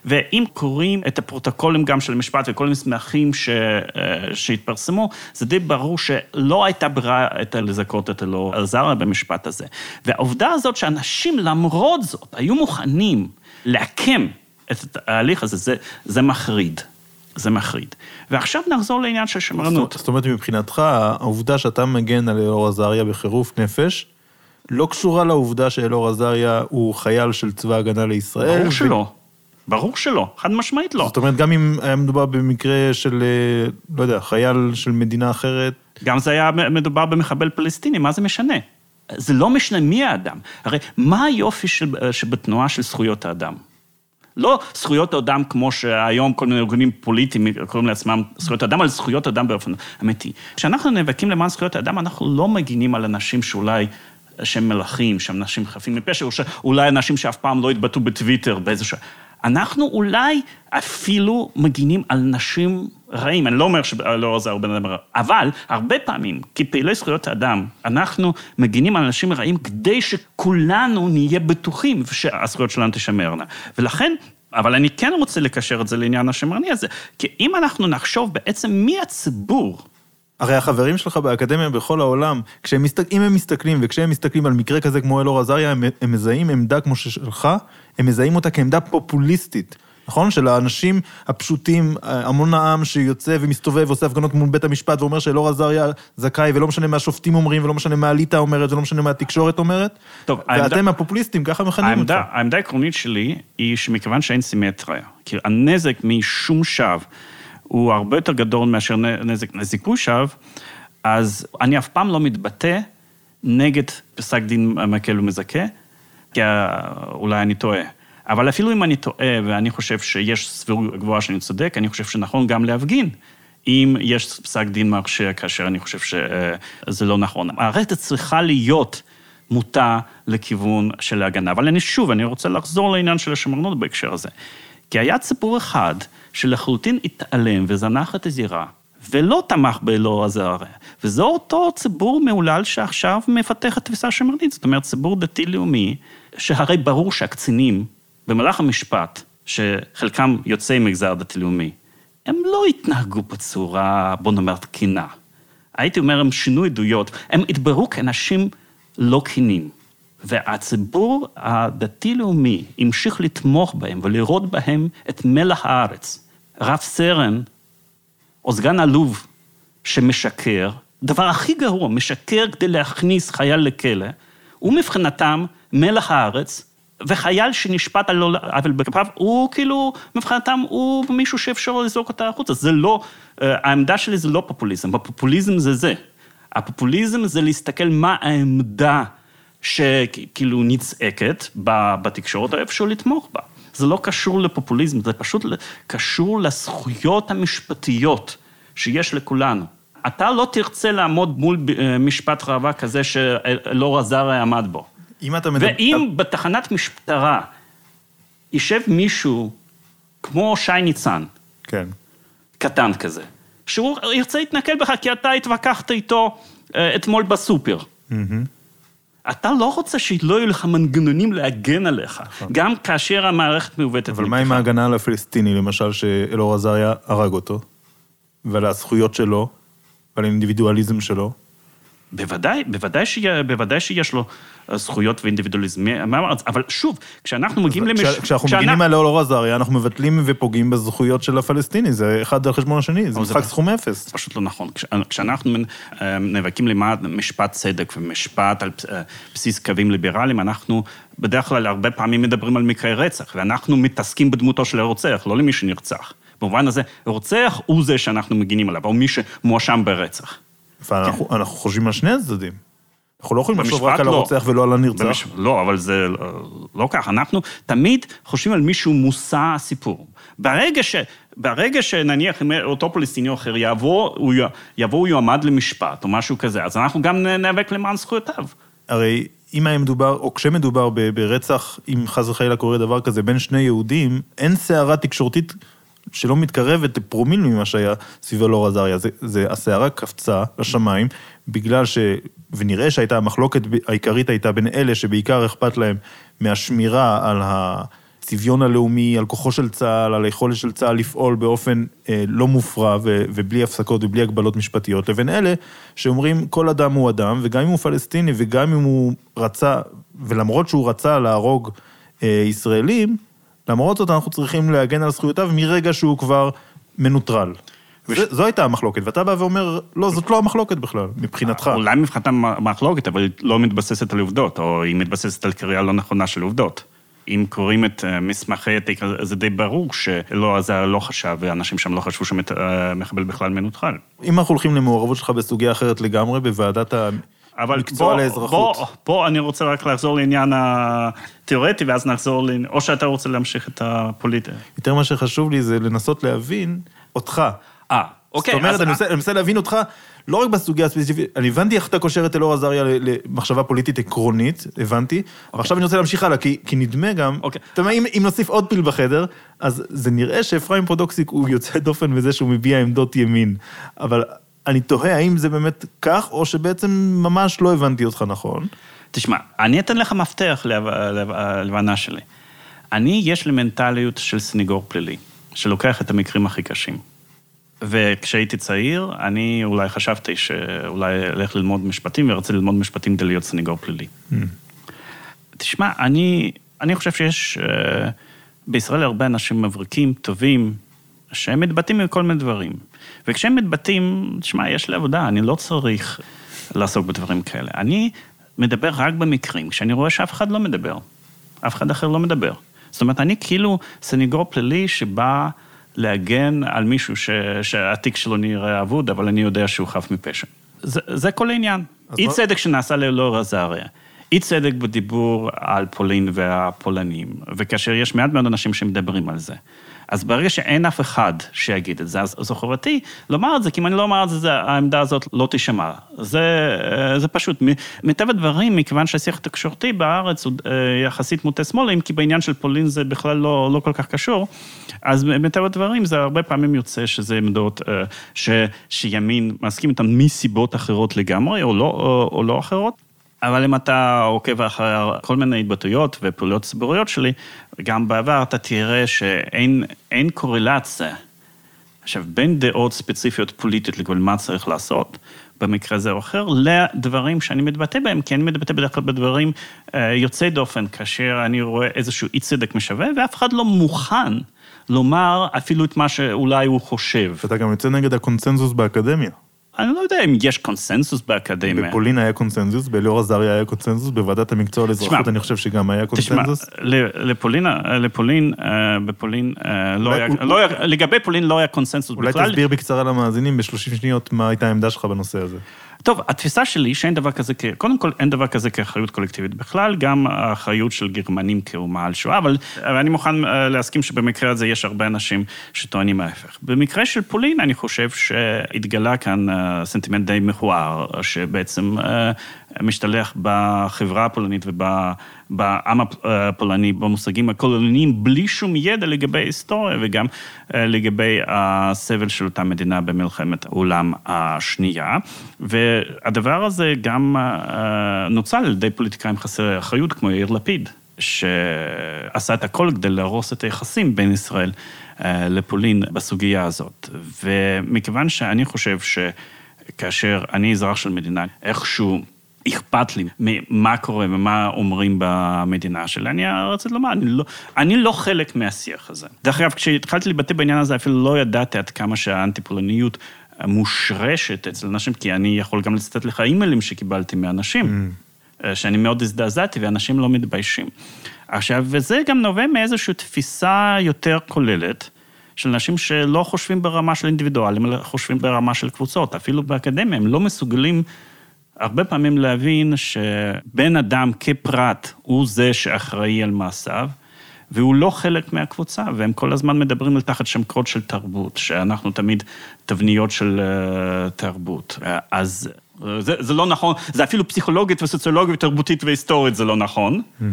B: ואם קוראים את הפרוטוקולים גם של המשפט וכל המסמכים ש, אה, שהתפרסמו, זה די ברור שלא הייתה ברירה את לזכות את אלאור עזריה במשפט הזה. והעובדה הזאת שאנשים למרות זאת היו מוכנים לעקם את ההליך הזה, זה, זה מחריד. זה מחריד. ועכשיו נחזור לעניין של שמרנות.
A: זאת אומרת, מבחינתך, העובדה שאתה מגן על אלאור עזריה בחירוף נפש, לא קשורה לעובדה שאלאור עזריה הוא חייל של צבא ההגנה לישראל.
B: ברור שלא. ברור שלא, חד משמעית לא.
A: זאת אומרת, גם אם היה מדובר במקרה של, אה, לא יודע, חייל של מדינה אחרת...
B: גם זה היה מדובר במחבל פלסטיני, מה זה משנה? זה לא משנה מי האדם. הרי מה היופי של, אה, שבתנועה של זכויות האדם? לא זכויות האדם כמו שהיום כל מיני ארגונים פוליטיים קוראים לעצמם זכויות האדם, אבל זכויות האדם באופן אמיתי. כשאנחנו נאבקים למען זכויות האדם, אנחנו לא מגינים על אנשים שאולי שהם מלכים, שהם אנשים חפים מפשע, או שאולי אנשים שאף פעם לא התבטאו בטוויטר באיזשהו... אנחנו אולי אפילו מגינים על נשים רעים, אני לא אומר שלא עוזר בן אדם רע, אבל הרבה פעמים, כפעילי זכויות האדם, אנחנו מגינים על אנשים רעים כדי שכולנו נהיה בטוחים שהזכויות שלנו תשמרנה. ולכן, אבל אני כן רוצה לקשר את זה לעניין השמרני הזה, כי אם אנחנו נחשוב בעצם מי הציבור
A: הרי החברים שלך באקדמיה בכל העולם, כשהם מסתק... אם הם מסתכלים וכשהם מסתכלים על מקרה כזה כמו אלאור עזריה, הם, הם מזהים עמדה כמו שלך, הם מזהים אותה כעמדה פופוליסטית. נכון? של האנשים הפשוטים, המון העם שיוצא ומסתובב ועושה הפגנות מול בית המשפט ואומר שאלאור עזריה זכאי, ולא משנה מה השופטים אומרים, ולא משנה מה הליטא אומרת, ולא משנה מה התקשורת אומרת. טוב, ואתם העמדה, הפופוליסטים, ככה מכנים אותך.
B: העמדה העקרונית שלי היא שמכיוון שאין סימטריה, כי הנזק משום שווא הוא הרבה יותר גדול מאשר נזק לזיכוי שווא, אז אני אף פעם לא מתבטא נגד פסק דין מקל ומזכה, כי אולי אני טועה. אבל אפילו אם אני טועה ואני חושב שיש סבירות גבוהה שאני צודק, אני חושב שנכון גם להפגין. אם יש פסק דין מרשיע כאשר אני חושב שזה לא נכון. המערכת צריכה להיות מוטה לכיוון של ההגנה. אבל אני שוב, אני רוצה לחזור לעניין של השמרנות בהקשר הזה. כי היה ציבור אחד שלחלוטין התעלם וזנח את הזירה, ולא תמך באלאור עזריה. וזה אותו ציבור מהולל שעכשיו מפתח את תפיסה שמרנית, זאת אומרת, ציבור דתי-לאומי, שהרי ברור שהקצינים, במהלך המשפט, שחלקם יוצאי מגזר דתי-לאומי, הם לא התנהגו בצורה, בוא נאמר, תקינה. הייתי אומר, הם שינו עדויות, הם התבררו כאנשים לא כנים. והציבור הדתי-לאומי המשיך לתמוך בהם ולראות בהם את מלח הארץ. רב סרן או סגן אלוף שמשקר, דבר הכי גרוע, משקר כדי להכניס חייל לכלא, הוא מבחינתם מלח הארץ, וחייל שנשפט על עוול בכפיו, הוא כאילו, מבחינתם הוא מישהו שאפשר לזרוק אותה החוצה. זה לא, אה, העמדה שלי זה לא פופוליזם, הפופוליזם זה זה. הפופוליזם זה להסתכל מה העמדה שכאילו נצעקת בתקשורת, או איפשהו לתמוך בה. זה לא קשור לפופוליזם, זה פשוט קשור לזכויות המשפטיות שיש לכולנו. אתה לא תרצה לעמוד מול אה, משפט ראווה כזה שלא עזר עמד בו.
A: אם אתה מדבר...
B: ואם בתחנת משטרה יישב מישהו כמו שי ניצן,
A: כן.
B: קטן כזה, שהוא ירצה להתנכל בך כי אתה התווכחת איתו אה, אתמול בסופר. אתה לא רוצה שלא יהיו לך מנגנונים להגן עליך, גם כאשר המערכת מעוותת
A: נכון. אבל מה עם ההגנה על הפלסטיני, למשל, שאלאור עזריה הרג אותו, ועל הזכויות שלו, ועל האינדיבידואליזם שלו?
B: בוודאי, בוודאי, שיה, בוודאי שיש לו זכויות ואינדיבידואליזם? אבל שוב, כשאנחנו מגיעים למש...
A: כש- כשאנחנו מגינים על אלאור עזריה, אנחנו מבטלים ופוגעים בזכויות של הפלסטיני, זה אחד על חשבון השני, זה משחק סכום אפס.
B: זה פשוט לא נכון. כש- כשאנחנו אה, נאבקים למען משפט צדק ומשפט על אה, בסיס קווים ליברליים, אנחנו בדרך כלל הרבה פעמים מדברים על מקרי רצח, ואנחנו מתעסקים בדמותו של הרוצח, לא למי שנרצח. במובן הזה, רוצח הוא זה שאנחנו מגינים עליו, או מי שמואשם ברצח.
A: ואנחנו אנחנו חושבים על שני הצדדים. אנחנו לא יכולים לחשוב רק על
B: לא.
A: הרוצח ולא על הנרצח.
B: במש... לא, אבל זה לא, כך. אנחנו תמיד חושבים על מישהו מושא הסיפור. ברגע, ש... ברגע שנניח אותו פלסטיני אחר יבוא, הוא. יבוא, הוא יועמד למשפט או משהו כזה, אז אנחנו גם ניאבק למען זכויותיו.
A: הרי אם היה מדובר, או כשמדובר ברצח, אם חס וחלילה קורה דבר כזה, בין שני יהודים, אין סערה תקשורתית שלא מתקרבת לפרומיל ממה שהיה סביב אלאור עזריה. הסערה קפצה לשמיים, בגלל ש... ונראה שהייתה, המחלוקת העיקרית הייתה בין אלה שבעיקר אכפת להם מהשמירה על הצביון הלאומי, על כוחו של צה"ל, על היכולת של צה"ל לפעול באופן אה, לא מופרע ו- ובלי הפסקות ובלי הגבלות משפטיות, לבין אלה שאומרים כל אדם הוא אדם, וגם אם הוא פלסטיני וגם אם הוא רצה, ולמרות שהוא רצה להרוג אה, ישראלים, למרות זאת אנחנו צריכים להגן על זכויותיו מרגע שהוא כבר מנוטרל.
B: וש-
A: זו הייתה המחלוקת, ואתה בא ואומר, לא, זאת לא המחלוקת בכלל, מבחינתך.
B: אולי מבחינתם מחלוקת, אבל היא לא מתבססת על עובדות, או היא מתבססת על קריאה לא נכונה של עובדות. אם קוראים את אה, מסמכי התיק, זה די ברור שלא, זה לא חשב, ואנשים שם לא חשבו שמחבל בכלל מנוטרל.
A: אם אנחנו הולכים למעורבות שלך בסוגיה אחרת לגמרי, בוועדת
B: אבל בוא,
A: לאזרחות.
B: בוא, בוא, אני רוצה רק לחזור לעניין התיאורטי, ואז נחזור, או שאתה רוצה להמשיך את הפוליטי.
A: יותר מה שחשוב לי זה לנסות להבין אותך.
B: אה, אוקיי.
A: זאת אומרת, אני מנסה- אני מנסה להבין אותך, לא רק בסוגיה הספציפית, אני הבנתי איך אתה קושר את אלאור עזריה ל- למחשבה פוליטית עקרונית, הבנתי, ועכשיו אני רוצה להמשיך הלאה, כי כי נדמה גם,
B: אוקיי.
A: אתה יודע, אם אם נוסיף עוד פיל בחדר, אז זה נראה שאפרים פודוקסיק הוא יוצא דופן בזה שהוא מביע עמדות ימין, אבל אני תוהה האם זה באמת כך, או שבעצם ממש לא הבנתי אותך נכון.
B: תשמע, אני אתן לך מפתח להב- להב- להבנה שלי. אני, יש לי מנטליות של סניגור פלילי, שלוקח את המקרים הכי קשים. וכשהייתי צעיר, אני אולי חשבתי שאולי אלך ללמוד משפטים, ורציתי ללמוד משפטים כדי להיות סניגור פלילי. תשמע, אני, אני חושב שיש אה, בישראל הרבה אנשים מבריקים, טובים, שהם מתבטאים מכל מיני דברים. וכשהם מתבטאים, תשמע, יש לי עבודה, אני לא צריך לעסוק בדברים כאלה. אני מדבר רק במקרים, כשאני רואה שאף אחד לא מדבר, אף אחד אחר לא מדבר. זאת אומרת, אני כאילו סניגור פלילי שבא להגן על מישהו ש, שהתיק שלו נראה אבוד, אבל אני יודע שהוא חף מפשע. זה, זה כל העניין. אי
A: מה-
B: צדק שנעשה לאלאור עזריה. אי צדק בדיבור על פולין והפולנים, וכאשר יש מעט מאוד אנשים שמדברים על זה. אז ברגע שאין אף אחד שיגיד את זה, אז זו חובתי לומר את זה, כי אם אני לא אומר את זה, העמדה הזאת לא תישמע. זה, אה, זה פשוט, מטבע הדברים, מכיוון שהשיח התקשורתי בארץ הוא אה, יחסית מוטה שמאלה, אם כי בעניין של פולין זה בכלל לא, לא כל כך קשור, אז מטבע הדברים זה הרבה פעמים יוצא שזה עמדות אה, ש, שימין מסכים איתן מסיבות אחרות לגמרי, או לא, או, או לא אחרות. אבל אם אתה עוקב אחרי כל מיני התבטאויות ופעולות ציבוריות שלי, גם בעבר אתה תראה שאין אין קורלציה. עכשיו, בין דעות ספציפיות פוליטיות לגבי מה צריך לעשות, במקרה זה או אחר, לדברים שאני מתבטא בהם, כי אני מתבטא בדרך כלל בדברים אה, יוצאי דופן, כאשר אני רואה איזשהו אי צדק משווה, ואף אחד לא מוכן לומר אפילו את מה שאולי הוא חושב.
A: ואתה גם יוצא נגד הקונצנזוס באקדמיה.
B: אני לא יודע אם יש קונסנזוס באקדמיה.
A: בפולין היה קונצנזוס, באלאור עזריה היה קונצנזוס, בוועדת המקצוע לאזרחות אני חושב שגם היה
B: תשמע,
A: קונצנזוס.
B: ל- לפולין, לפולין, אה, בפולין, אה, לא
A: אולי-
B: היה,
A: אולי-
B: לא היה, לגבי פולין לא היה קונסנזוס
A: אולי
B: בכלל.
A: תסביר בקצרה למאזינים ב-30 שניות מה הייתה העמדה שלך בנושא הזה.
B: טוב, התפיסה שלי שאין דבר כזה, קודם כל אין דבר כזה כאחריות קולקטיבית בכלל, גם האחריות של גרמנים כאומה על שואה, אבל אני מוכן אה, להסכים שבמקרה הזה יש הרבה אנשים שטוענים ההפך. במקרה של פולין, אני חושב שהתגלה כאן אה, סנטימנט די מכוער, שבעצם אה, משתלח בחברה הפולנית ובעם הפולני, במושגים הקולוניים, בלי שום ידע לגבי היסטוריה וגם לגבי הסבל של אותה מדינה במלחמת העולם השנייה. והדבר הזה גם אה, נוצל על ידי פוליטיקאים חסרי אחריות, כמו יאיר לפיד, שעשה את הכל כדי להרוס את היחסים בין ישראל אה, לפולין בסוגיה הזאת. ומכיוון שאני חושב שכאשר אני אזרח של מדינה, איכשהו... אכפת לי ממה קורה ומה אומרים במדינה שלי. אני רציתי לומר, אני לא, אני לא חלק מהשיח הזה. דרך אגב, כשהתחלתי להתבטא בעניין הזה, אפילו לא ידעתי עד כמה שהאנטי-פולניות מושרשת אצל אנשים, כי אני יכול גם לצטט לך אימיילים שקיבלתי מאנשים, mm. שאני מאוד הזדעזעתי, ואנשים לא מתביישים. עכשיו, וזה גם נובע מאיזושהי תפיסה יותר כוללת, של אנשים שלא חושבים ברמה של אינדיבידואלים, אלא חושבים ברמה של קבוצות. אפילו באקדמיה, הם לא מסוגלים הרבה פעמים להבין שבן אדם כפרט הוא זה שאחראי על מעשיו. והוא לא חלק מהקבוצה, והם כל הזמן מדברים על תחת שם קוד של תרבות, שאנחנו תמיד תבניות של uh, תרבות. אז זה, זה לא נכון, זה אפילו פסיכולוגית וסוציולוגית ותרבותית והיסטורית זה לא נכון, mm-hmm.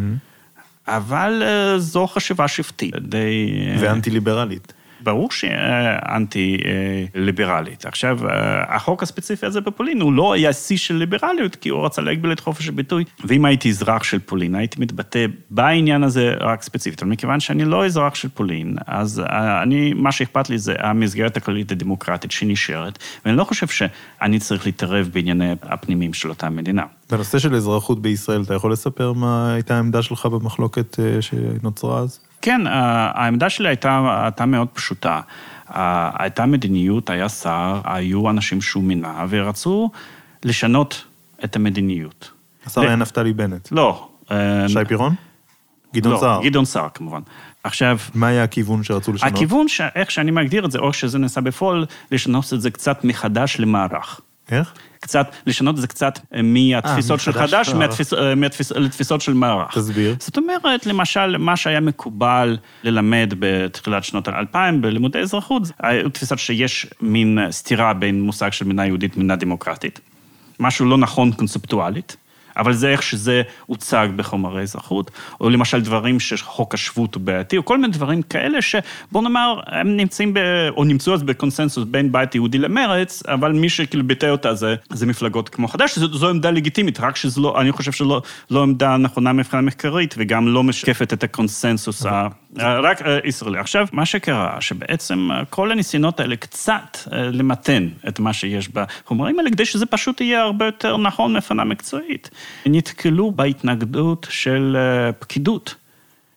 B: אבל uh, זו חשיבה שבטית. די...
A: ואנטי-ליברלית.
B: ברור שאנטי-ליברלית. עכשיו, החוק הספציפי הזה בפולין הוא לא היה שיא של ליברליות, כי הוא רצה להגביל את חופש הביטוי, ואם הייתי אזרח של פולין, הייתי מתבטא בעניין הזה רק ספציפית. אבל מכיוון שאני לא אזרח של פולין, אז אני, מה שאכפת לי זה המסגרת הכללית הדמוקרטית שנשארת, ואני לא חושב שאני צריך להתערב בענייני הפנימיים של אותה מדינה.
A: בנושא של אזרחות בישראל, אתה יכול לספר מה הייתה העמדה שלך במחלוקת אה, שנוצרה אז?
B: כן, אה, העמדה שלי הייתה, הייתה מאוד פשוטה. אה, הייתה מדיניות, היה שר, היו אנשים שהוא מינה, ורצו לשנות את המדיניות.
A: השר היה נפתלי בנט.
B: לא.
A: אה, שי פירון? גדעון
B: לא,
A: סער.
B: לא, גדעון סער כמובן. עכשיו...
A: מה היה הכיוון שרצו לשנות?
B: הכיוון, איך שאני מגדיר את זה, או שזה נעשה בפועל, לשנות את זה קצת מחדש למערך.
A: איך?
B: קצת, לשנות את זה קצת אה, מהתפיסות של חדש אה, לתפיסות של מערך.
A: תסביר.
B: זאת אומרת, למשל, מה שהיה מקובל ללמד בתחילת שנות האלפיים בלימודי אזרחות, תפיסות שיש מין סתירה בין מושג של מדינה יהודית ומדינה דמוקרטית. משהו לא נכון קונספטואלית. אבל זה איך שזה הוצג בחומרי אזרחות, או למשל דברים שחוק השבות הוא בעייתי, או כל מיני דברים כאלה שבוא נאמר, הם נמצאים, ב, או נמצאו אז בקונסנזוס בין בית יהודי למרץ, אבל מי שכאילו ביטא אותה זה, זה מפלגות כמו חד"ש, זו, זו עמדה לגיטימית, רק שלא, אני חושב שלא לא עמדה נכונה מבחינה מחקרית, וגם לא משקפת את הקונסנזוס ה... רק אה, ישראלי. עכשיו, מה שקרה, שבעצם אה, כל הניסיונות האלה קצת אה, למתן את מה שיש בחומרים האלה, כדי שזה פשוט יהיה הרבה יותר נכון מבחינה מקצועית. נתקלו בהתנגדות של פקידות,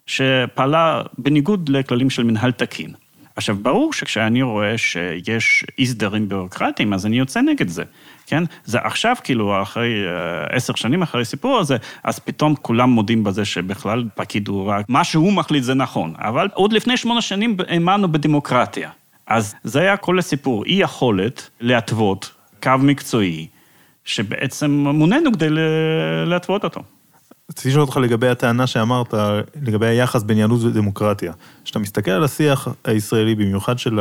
B: שפעלה בניגוד לכללים של מנהל תקין. עכשיו, ברור שכשאני רואה שיש אי סדרים ביורוקרטיים, אז אני יוצא נגד זה. כן? זה עכשיו, כאילו, אחרי אה, עשר שנים אחרי הסיפור הזה, אז פתאום כולם מודים בזה שבכלל פקיד הוא רק, מה שהוא מחליט זה נכון. אבל עוד לפני שמונה שנים האמנו בדמוקרטיה. אז זה היה כל הסיפור, אי יכולת להתוות קו מקצועי, שבעצם מוננו כדי להתוות אותו.
A: רציתי לשאול אותך לגבי הטענה שאמרת, לגבי היחס בין יהדות ודמוקרטיה. כשאתה מסתכל על השיח הישראלי, במיוחד של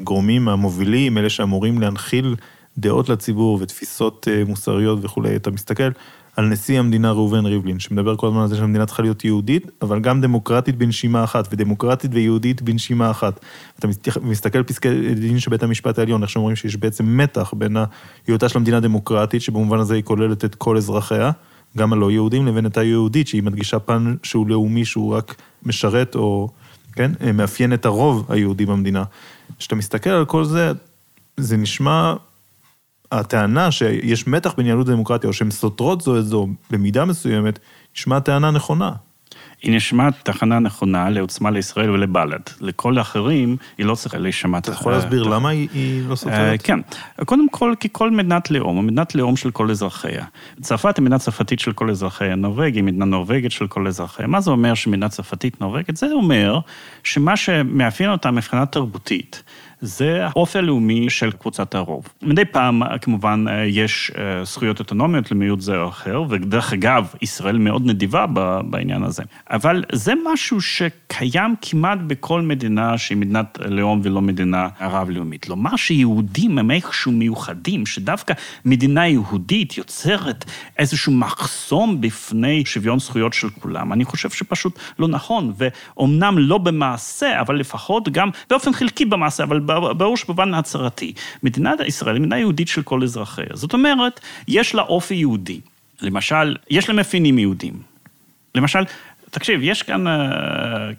A: הגורמים המובילים, אלה שאמורים להנחיל דעות לציבור ותפיסות אה, מוסריות וכולי, אתה מסתכל על נשיא המדינה ראובן ריבלין, שמדבר כל הזמן על זה שהמדינה צריכה להיות יהודית, אבל גם דמוקרטית בנשימה אחת, ודמוקרטית ויהודית בנשימה אחת. אתה מסתכל על פסקי דין של בית המשפט העליון, איך שאומרים שיש בעצם מתח בין היותה של המדינה דמוקרטית, שבמובן הזה היא כוללת את כל אזרחיה, גם הלא יהודים, לבין את היהודית, שהיא מדגישה פן שהוא לאומי, שהוא רק משרת או, כן, מאפיין את הרוב היהודי במדינה. כשאתה מסתכל על כל זה, זה נשמע הטענה שיש מתח בין יהדות לדמוקרטיה, או שהן סותרות זו את זו במידה מסוימת, נשמעת טענה נכונה.
B: היא נשמעת תחנה נכונה לעוצמה לישראל ולבל"ד. לכל האחרים, היא לא צריכה להישמע...
A: אתה יכול להסביר למה היא לא סותרת?
B: כן. קודם כל, כי כל מדינת לאום, היא מדינת לאום של כל אזרחיה. צרפת היא מדינה צרפתית של כל אזרחיה, נורבגיה היא מדינה נורבגית של כל אזרחיה. מה זה אומר שמדינה צרפתית נורבגית? זה אומר שמה שמאפיין אותה מבחינה תרבותית, זה האופי הלאומי של קבוצת הרוב. מדי פעם, כמובן, יש זכויות אוטונומיות למיעוט זה או אחר, ודרך אגב, ישראל מאוד נדיבה בעניין הזה. אבל זה משהו שקיים כמעט בכל מדינה שהיא מדינת לאום ולא מדינה רב-לאומית. לומר שיהודים הם איכשהו מיוחדים, שדווקא מדינה יהודית יוצרת איזשהו מחסום בפני שוויון זכויות של כולם, אני חושב שפשוט לא נכון, ואומנם לא במעשה, אבל לפחות גם באופן חלקי במעשה, אבל ברור שבמובן הצהרתי. מדינת ישראל היא מדינה יהודית של כל אזרחיה. זאת אומרת, יש לה אופי יהודי. למשל, יש לה מאפיינים יהודים. למשל, תקשיב, יש כאן uh,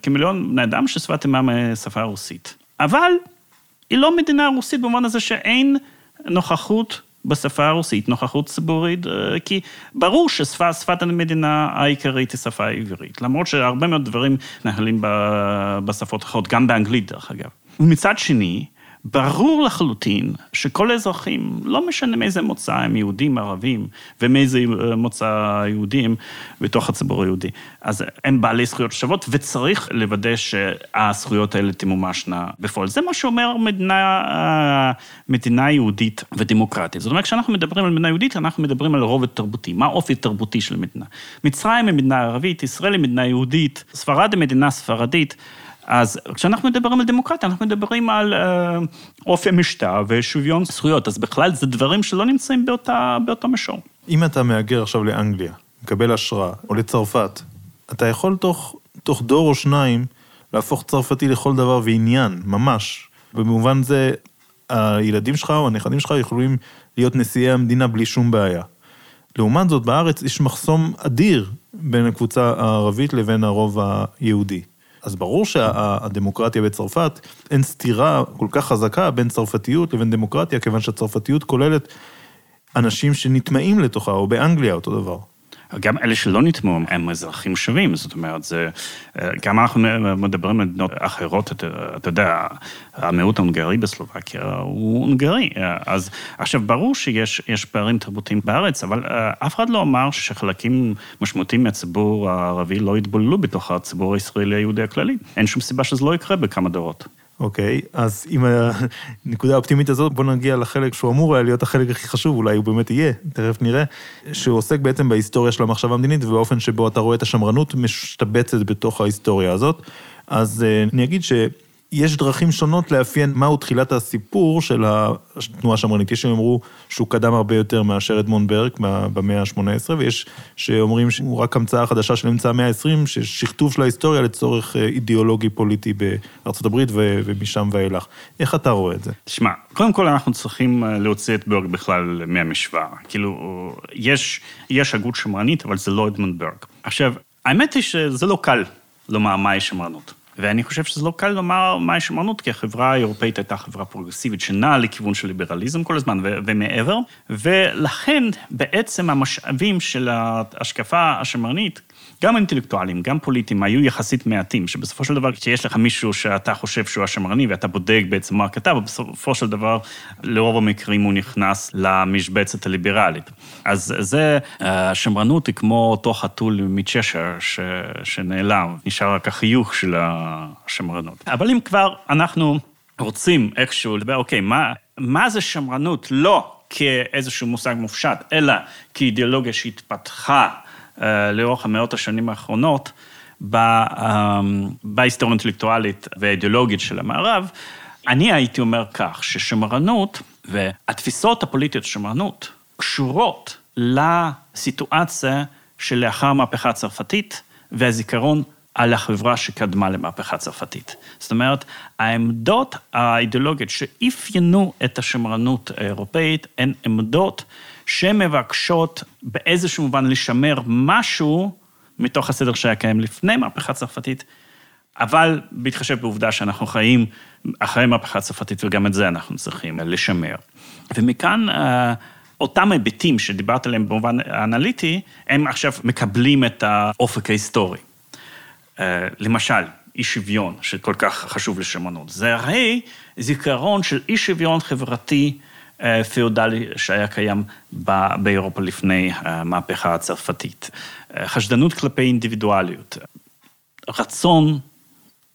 B: כמיליון בני אדם ששפת אימם שפה רוסית, אבל היא לא מדינה רוסית במובן הזה שאין נוכחות בשפה הרוסית, נוכחות ציבורית, אה, כי ברור ששפת המדינה העיקרית היא שפה עברית, למרות שהרבה מאוד דברים נהלים בשפות אחרות, גם באנגלית דרך אגב. ומצד שני, ברור לחלוטין שכל האזרחים, לא משנה מאיזה מוצא הם יהודים, ערבים, ומאיזה אה, מוצא יהודים בתוך הציבור היהודי. אז הם בעלי זכויות שוות, וצריך לוודא שהזכויות האלה תמומשנה בפועל. זה מה שאומר מדינה, אה, מדינה יהודית ודמוקרטית. זאת אומרת, כשאנחנו מדברים על מדינה יהודית, אנחנו מדברים על רובד תרבותי. מה האופי התרבותי של מדינה? מצרים היא מדינה ערבית, ישראל היא מדינה יהודית, ספרד היא מדינה ספרדית. אז כשאנחנו מדברים על דמוקרטיה, אנחנו מדברים על אה, אופי משטר ושוויון זכויות, אז בכלל זה דברים שלא נמצאים באותה, באותו מישור.
A: אם אתה מהגר עכשיו לאנגליה, מקבל השראה, או לצרפת, אתה יכול תוך, תוך דור או שניים להפוך צרפתי לכל דבר ועניין, ממש. במובן זה, הילדים שלך או הנכדים שלך יכולים להיות נשיאי המדינה בלי שום בעיה. לעומת זאת, בארץ יש מחסום אדיר בין הקבוצה הערבית לבין הרוב היהודי. אז ברור שהדמוקרטיה בצרפת, אין סתירה כל כך חזקה בין צרפתיות לבין דמוקרטיה, כיוון שהצרפתיות כוללת אנשים שנטמעים לתוכה, או באנגליה אותו דבר.
B: גם אלה שלא נטמעו הם אזרחים שווים, זאת אומרת, זה, גם אנחנו מדברים על מדינות אחרות, אתה, אתה יודע, המיעוט ההונגרי בסלובקיה הוא הונגרי, אז עכשיו ברור שיש פערים תרבותיים בארץ, אבל אה, אף אחד לא אמר שחלקים משמעותיים מהציבור הערבי לא יתבוללו בתוך הציבור הישראלי היהודי הכללי, אין שום סיבה שזה לא יקרה בכמה דורות.
A: אוקיי, אז עם הנקודה האופטימית הזאת, בוא נגיע לחלק שהוא אמור היה להיות החלק הכי חשוב, אולי הוא באמת יהיה, תכף נראה, שהוא עוסק בעצם בהיסטוריה של המחשבה המדינית, ובאופן שבו אתה רואה את השמרנות משתבצת בתוך ההיסטוריה הזאת. אז אה, אני אגיד ש... יש דרכים שונות לאפיין מהו תחילת הסיפור של התנועה השמרנית. יש שיאמרו שהוא קדם הרבה יותר מאשר אדמונד ברק במאה ה-18, ויש שאומרים שהוא רק המצאה חדשה של אמצע המאה ה-20, ששכתוב של ההיסטוריה לצורך אה, אידיאולוגי פוליטי בארצות הברית ומשם ואילך. איך אתה רואה את זה?
B: תשמע, קודם כל אנחנו צריכים אה, להוציא את ברק בכלל מהמשוואה. כאילו, יש, יש הגות שמרנית, אבל זה לא אדמונד ברק. עכשיו, האמת היא שזה לא קל לומר מהי שמרנות. ואני חושב שזה לא קל לומר מהי שמרנות, כי החברה האירופאית הייתה חברה פרוגרסיבית שנעה לכיוון של ליברליזם כל הזמן ו- ומעבר, ולכן בעצם המשאבים של ההשקפה השמרנית גם אינטלקטואלים, גם פוליטיים, היו יחסית מעטים, שבסופו של דבר, כשיש לך מישהו שאתה חושב שהוא השמרני ואתה בודק בעצם מה כתב, בסופו של דבר, לרוב המקרים הוא נכנס למשבצת הליברלית. אז זה, השמרנות היא כמו אותו חתול מצ'שר ש... שנעלם, נשאר רק החיוך של השמרנות. אבל אם כבר אנחנו רוצים איכשהו לדבר, אוקיי, מה, מה זה שמרנות? לא כאיזשהו מושג מופשט, אלא כאידיאולוגיה שהתפתחה אה, לאורך המאות השנים האחרונות אה, בהיסטוריה האינטלקטואלית והאידיאולוגית של המערב, אני הייתי אומר כך, ששמרנות והתפיסות הפוליטיות של שמרנות קשורות לסיטואציה שלאחר המהפכה הצרפתית והזיכרון על החברה שקדמה למהפכה הצרפתית. זאת אומרת, העמדות האידיאולוגיות שאפיינו את השמרנות האירופאית הן עמדות שמבקשות באיזשהו מובן לשמר משהו מתוך הסדר שהיה קיים לפני מהפכה צרפתית, אבל בהתחשב בעובדה שאנחנו חיים אחרי מהפכה צרפתית, וגם את זה אנחנו צריכים לשמר. ומכאן, אה, אותם היבטים שדיברת עליהם במובן האנליטי, הם עכשיו מקבלים את האופק ההיסטורי. אה, למשל, אי שוויון, שכל כך חשוב לשמרנות, זה הרי זיכרון של אי שוויון חברתי פיאודלי שהיה קיים באירופה לפני המהפכה הצרפתית. אה, חשדנות כלפי אינדיבידואליות, רצון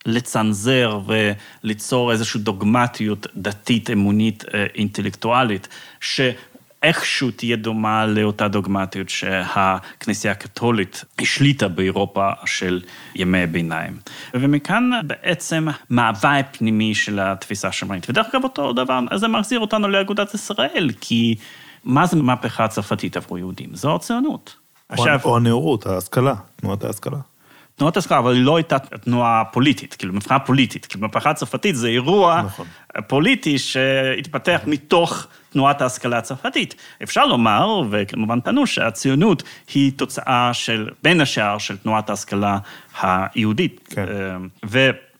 B: לצנזר וליצור איזושהי דוגמטיות דתית, אמונית, אה, אינטלקטואלית, שאיכשהו תהיה דומה לאותה דוגמטיות שהכנסייה הקתולית השליטה באירופה של ימי הביניים. ומכאן בעצם מאווה פנימי של התפיסה השמרנית. ודרך אגב, אותו דבר, זה מחזיר אותנו לאגודת ישראל, כי מה זה מהפכה הצרפתית עבור יהודים? זו הציונות.
A: עכשיו... או הנאורות, ההשכלה, תנועת ההשכלה.
B: תנועת השכלה, אבל היא לא הייתה תנועה פוליטית, כאילו, מבחינה פוליטית. כאילו, מהפכה הצרפתית זה אירוע נכון. פוליטי שהתפתח נכון. מתוך תנועת ההשכלה הצרפתית. אפשר לומר, וכמובן טענו, שהציונות היא תוצאה של, בין השאר, של תנועת ההשכלה היהודית. כן. אה,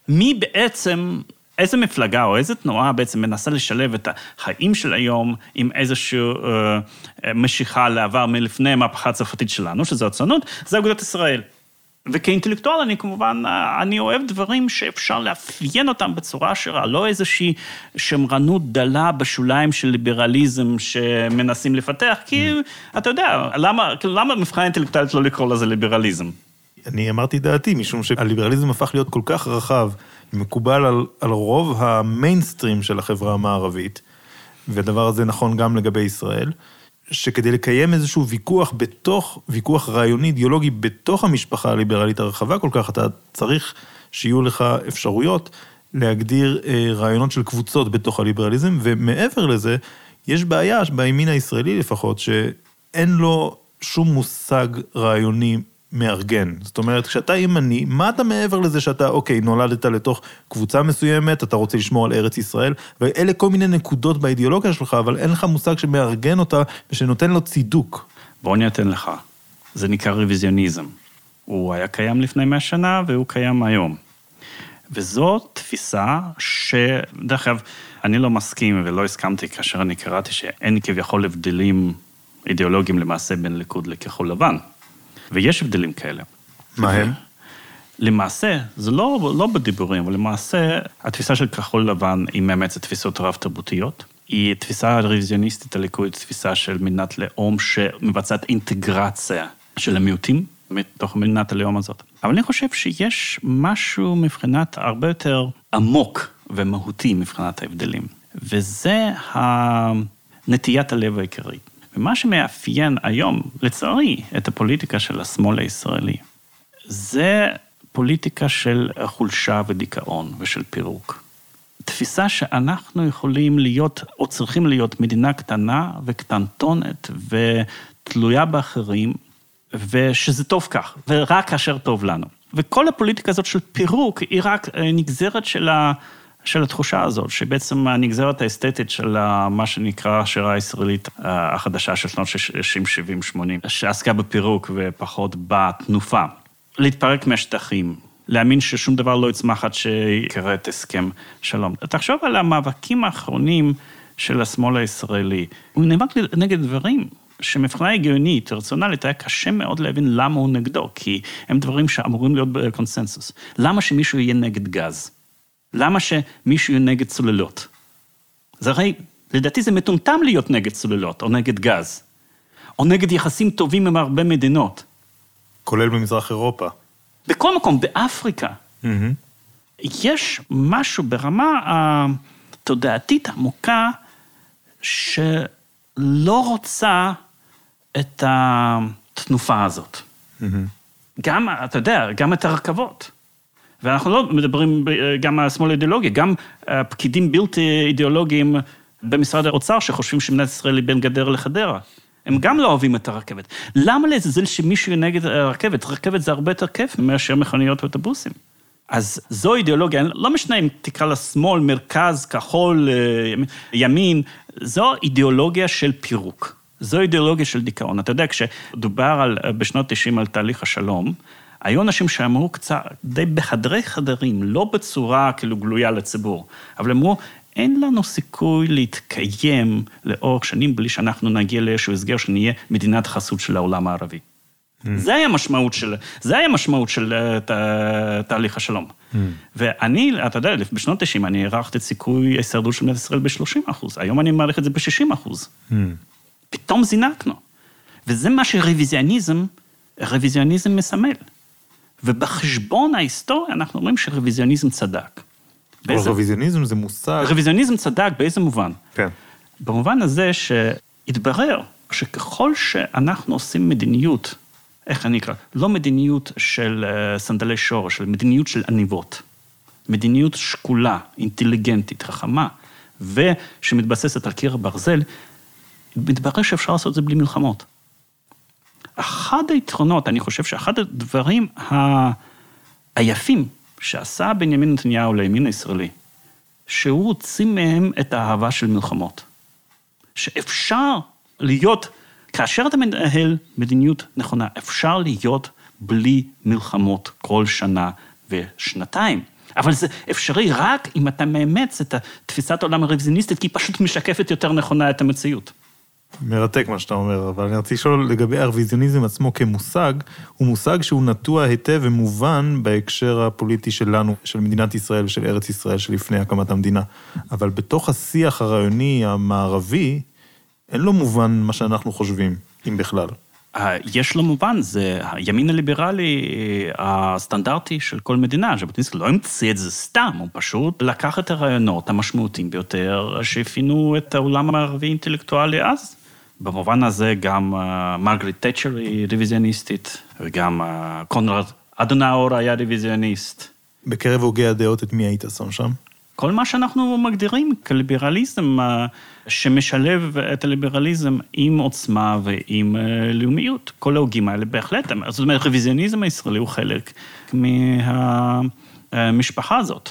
B: ומי בעצם איזה מפלגה או איזה תנועה בעצם מנסה לשלב את החיים של היום עם איזושהי אה, משיכה לעבר מלפני המהפכה הצרפתית שלנו, שזו הציונות, זה אגודת ישראל. וכאינטלקטואל אני כמובן, אני אוהב דברים שאפשר לאפיין אותם בצורה עשירה, לא איזושהי שמרנות דלה בשוליים של ליברליזם שמנסים לפתח, כי mm. אתה יודע, למה, למה מבחינה אינטלקטואלית לא לקרוא לזה ליברליזם?
A: אני אמרתי דעתי, משום שהליברליזם הפך להיות כל כך רחב, מקובל על, על רוב המיינסטרים של החברה המערבית, והדבר הזה נכון גם לגבי ישראל, שכדי לקיים איזשהו ויכוח בתוך, ויכוח רעיוני, אידיאולוגי, בתוך המשפחה הליברלית הרחבה כל כך, אתה צריך שיהיו לך אפשרויות להגדיר אה, רעיונות של קבוצות בתוך הליברליזם, ומעבר לזה, יש בעיה, בימין הישראלי לפחות, שאין לו שום מושג רעיוני מארגן. זאת אומרת, כשאתה ימני, מה אתה מעבר לזה שאתה, אוקיי, נולדת לתוך קבוצה מסוימת, אתה רוצה לשמור על ארץ ישראל, ואלה כל מיני נקודות באידיאולוגיה שלך, אבל אין לך מושג שמארגן אותה ושנותן לו צידוק.
B: בוא אני אתן לך. זה נקרא רוויזיוניזם. הוא היה קיים לפני מאה שנה והוא קיים היום. וזו תפיסה שדרך אגב, אני לא מסכים ולא הסכמתי כאשר אני קראתי שאין כביכול הבדלים אידיאולוגיים למעשה בין ליכוד לכחול לבן. ויש הבדלים כאלה.
A: מה הם?
B: למעשה, זה לא, לא בדיבורים, אבל למעשה, התפיסה של כחול לבן היא מאמצת תפיסות רב-תרבותיות. היא תפיסה רוויזיוניסטית, הליכוד תפיסה של מדינת לאום שמבצעת אינטגרציה של המיעוטים מתוך מדינת הלאום הזאת. אבל אני חושב שיש משהו מבחינת הרבה יותר עמוק ומהותי מבחינת ההבדלים, וזה נטיית הלב העיקרית. ומה שמאפיין היום, לצערי, את הפוליטיקה של השמאל הישראלי, זה פוליטיקה של חולשה ודיכאון ושל פירוק. תפיסה שאנחנו יכולים להיות, או צריכים להיות, מדינה קטנה וקטנטונת ותלויה באחרים, ושזה טוב כך, ורק כאשר טוב לנו. וכל הפוליטיקה הזאת של פירוק היא רק נגזרת של ה... של התחושה הזאת, שבעצם הנגזרת האסתטית של מה שנקרא השירה הישראלית החדשה של שנות 60, 70, 80, שעסקה בפירוק ופחות בתנופה. להתפרק מהשטחים, להאמין ששום דבר לא יצמח עד שיקראת הסכם שלום. תחשוב על המאבקים האחרונים של השמאל הישראלי. הוא נאבק נגד דברים שמבחינה הגיונית, רציונלית, היה קשה מאוד להבין למה הוא נגדו, כי הם דברים שאמורים להיות בקונסנזוס. למה שמישהו יהיה נגד גז? למה שמישהו יהיה נגד צוללות? זה הרי, לדעתי זה מטומטם להיות נגד צוללות, או נגד גז, או נגד יחסים טובים עם הרבה מדינות.
A: כולל במזרח אירופה.
B: בכל מקום, באפריקה. Mm-hmm. יש משהו ברמה התודעתית עמוקה שלא רוצה את התנופה הזאת. Mm-hmm. גם, אתה יודע, גם את הרכבות. ואנחנו לא מדברים גם על השמאל האידיאולוגי, גם אה, פקידים בלתי אידיאולוגיים במשרד האוצר שחושבים שמדינת ישראל היא בין גדר לחדרה. הם גם לא אוהבים את הרכבת. למה לזלזל שמישהו נגד הרכבת? רכבת זה הרבה יותר כיף מאשר מכוניות ואוטובוסים. אז זו אידיאולוגיה, לא משנה אם תקרא לה שמאל, מרכז, כחול, אה, ימין, זו אידיאולוגיה של פירוק. זו אידיאולוגיה של דיכאון. אתה יודע, כשדובר על, בשנות 90 על תהליך השלום, היו אנשים שאמרו קצת, די בחדרי חדרים, לא בצורה כאילו גלויה לציבור, אבל אמרו, אין לנו סיכוי להתקיים לאורך שנים בלי שאנחנו נגיע לאיזשהו הסגר שנהיה מדינת חסות של העולם הערבי. Mm. זה היה משמעות של, זה היה משמעות של uh, ת, תהליך השלום. Mm. ואני, אתה יודע, בשנות ה-90 אני הערכתי את סיכוי ההישרדות של מדינת ישראל ב-30 אחוז, היום אני מעריך את זה ב-60 אחוז. Mm. פתאום זינקנו. וזה מה שרוויזיוניזם, רוויזיוניזם מסמל. ובחשבון ההיסטורי אנחנו אומרים שרוויזיוניזם צדק.
A: באיזה... רוויזיוניזם זה מושג...
B: רוויזיוניזם צדק באיזה מובן?
A: כן.
B: במובן הזה שהתברר שככל שאנחנו עושים מדיניות, איך אני אקרא? לא מדיניות של אה, סנדלי שורש, אלא מדיניות של עניבות. מדיניות שקולה, אינטליגנטית, חכמה, ושמתבססת על קיר הברזל, מתברר שאפשר לעשות את זה בלי מלחמות. אחד היתרונות, אני חושב שאחד הדברים. היפים שעשה בנימין נתניהו לימין הישראלי, שהוא הוציא מהם את האהבה של מלחמות. שאפשר להיות, כאשר אתה מנהל מדיניות נכונה, אפשר להיות בלי מלחמות כל שנה ושנתיים. אבל זה אפשרי רק אם אתה מאמץ את תפיסת העולם הרוויזיוניסטית, כי היא פשוט משקפת יותר נכונה את המציאות.
A: מרתק מה שאתה אומר, אבל אני רציתי לשאול לגבי הרוויזיוניזם עצמו כמושג, הוא מושג שהוא נטוע היטב ומובן בהקשר הפוליטי שלנו, של מדינת ישראל ושל ארץ ישראל שלפני הקמת המדינה. אבל בתוך השיח הרעיוני המערבי, אין לו מובן מה שאנחנו חושבים, אם בכלל.
B: אה, יש לו מובן, זה הימין הליברלי אה, הסטנדרטי של כל מדינה. ז'בוטינסקי לא המציא את זה סתם, הוא פשוט לקח את הרעיונות המשמעותיים ביותר שאפיינו את העולם המערבי אינטלקטואלי אז. במובן הזה גם אה, מרגריט תצ'ר היא ריוויזיוניסטית, וגם קונרד אדונאור היה ריוויזיוניסט.
A: בקרב הוגי הדעות, את מי היית שם שם?
B: כל מה שאנחנו מגדירים כליברליזם, אה, שמשלב את הליברליזם עם עוצמה ועם אה, לאומיות. כל ההוגים האלה בהחלט, זאת אומרת, רוויזיוניזם הישראלי הוא חלק מהמשפחה הזאת.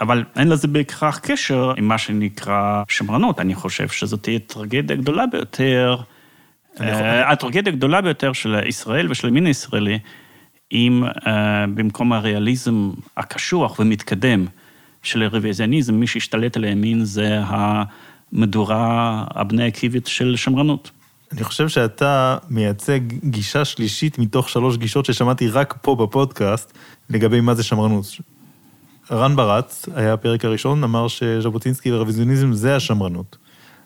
B: אבל אין לזה בהכרח קשר עם מה שנקרא שמרנות. אני חושב שזאת תהיה טרגדיה גדולה ביותר, אה, הטרגדיה הגדולה ביותר של ישראל ושל המין הישראלי, אם במקום הריאליזם הקשוח ומתקדם, של הרוויזיוניזם, מי שהשתלט על הימין זה המדורה הבני עקיבית של שמרנות.
A: אני חושב שאתה מייצג גישה שלישית מתוך שלוש גישות ששמעתי רק פה בפודקאסט לגבי מה זה שמרנות. רן ברץ, היה הפרק הראשון, אמר שז'בוטינסקי ורוויזיוניזם זה השמרנות.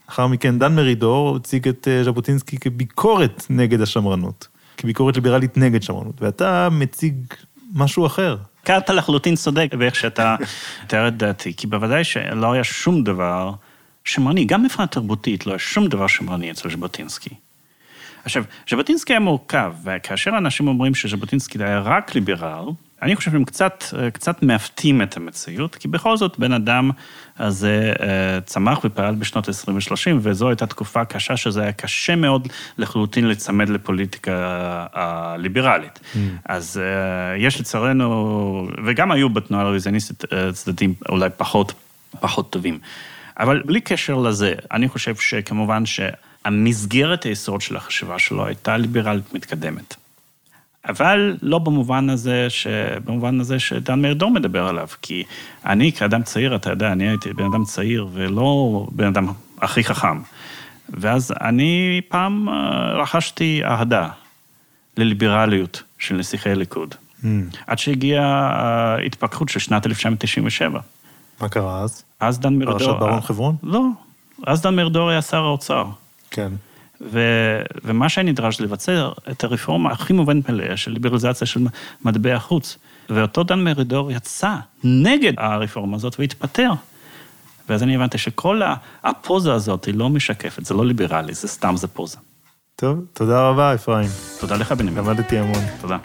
A: לאחר מכן דן מרידור הציג את אה, ז'בוטינסקי כביקורת נגד השמרנות, כביקורת ליברלית נגד שמרנות, ואתה מציג משהו אחר.
B: כאן אתה לחלוטין צודק באיך שאתה מתאר את דעתי, כי בוודאי שלא היה שום דבר שמרני, גם מבחינה תרבותית, לא היה שום דבר שמרני אצל ז'בוטינסקי. עכשיו, ז'בוטינסקי היה מורכב, וכאשר אנשים אומרים שז'בוטינסקי היה רק ליברל, אני חושב שהם קצת, קצת מעוותים את המציאות, כי בכל זאת בן אדם הזה אה, צמח ופעל בשנות ה-20 ו-30, וזו הייתה תקופה קשה שזה היה קשה מאוד לחלוטין להיצמד לפוליטיקה הליברלית. Mm. אז אה, יש לצערנו, וגם היו בתנועה הרוויזיוניסטית אה, צדדים אולי פחות, פחות טובים. אבל בלי קשר לזה, אני חושב שכמובן שהמסגרת היסוד של החשיבה שלו הייתה ליברלית מתקדמת. אבל לא במובן הזה, ש... במובן הזה שדן מרידור מדבר עליו, כי אני כאדם צעיר, אתה יודע, אני הייתי בן אדם צעיר ולא בן אדם הכי חכם. ואז אני פעם אה, רכשתי אהדה לליברליות של נסיכי הליכוד. Mm. עד שהגיעה ההתפכחות של שנת 1997.
A: מה קרה אז?
B: אז דן מרידור...
A: פרשת ברון חברון?
B: לא, אז דן מרידור היה שר האוצר.
A: כן.
B: ו, ומה שנדרש לבצע את הרפורמה הכי מובנת מלאה של ליברליזציה של מטבע החוץ. ואותו דן מרידור יצא נגד הרפורמה הזאת והתפטר. ואז אני הבנתי שכל הפוזה הזאת היא לא משקפת, זה לא ליברלי, זה סתם, זה פוזה.
A: טוב, תודה רבה, אפרים.
B: תודה לך, בנימין.
A: למדתי המון.
B: תודה.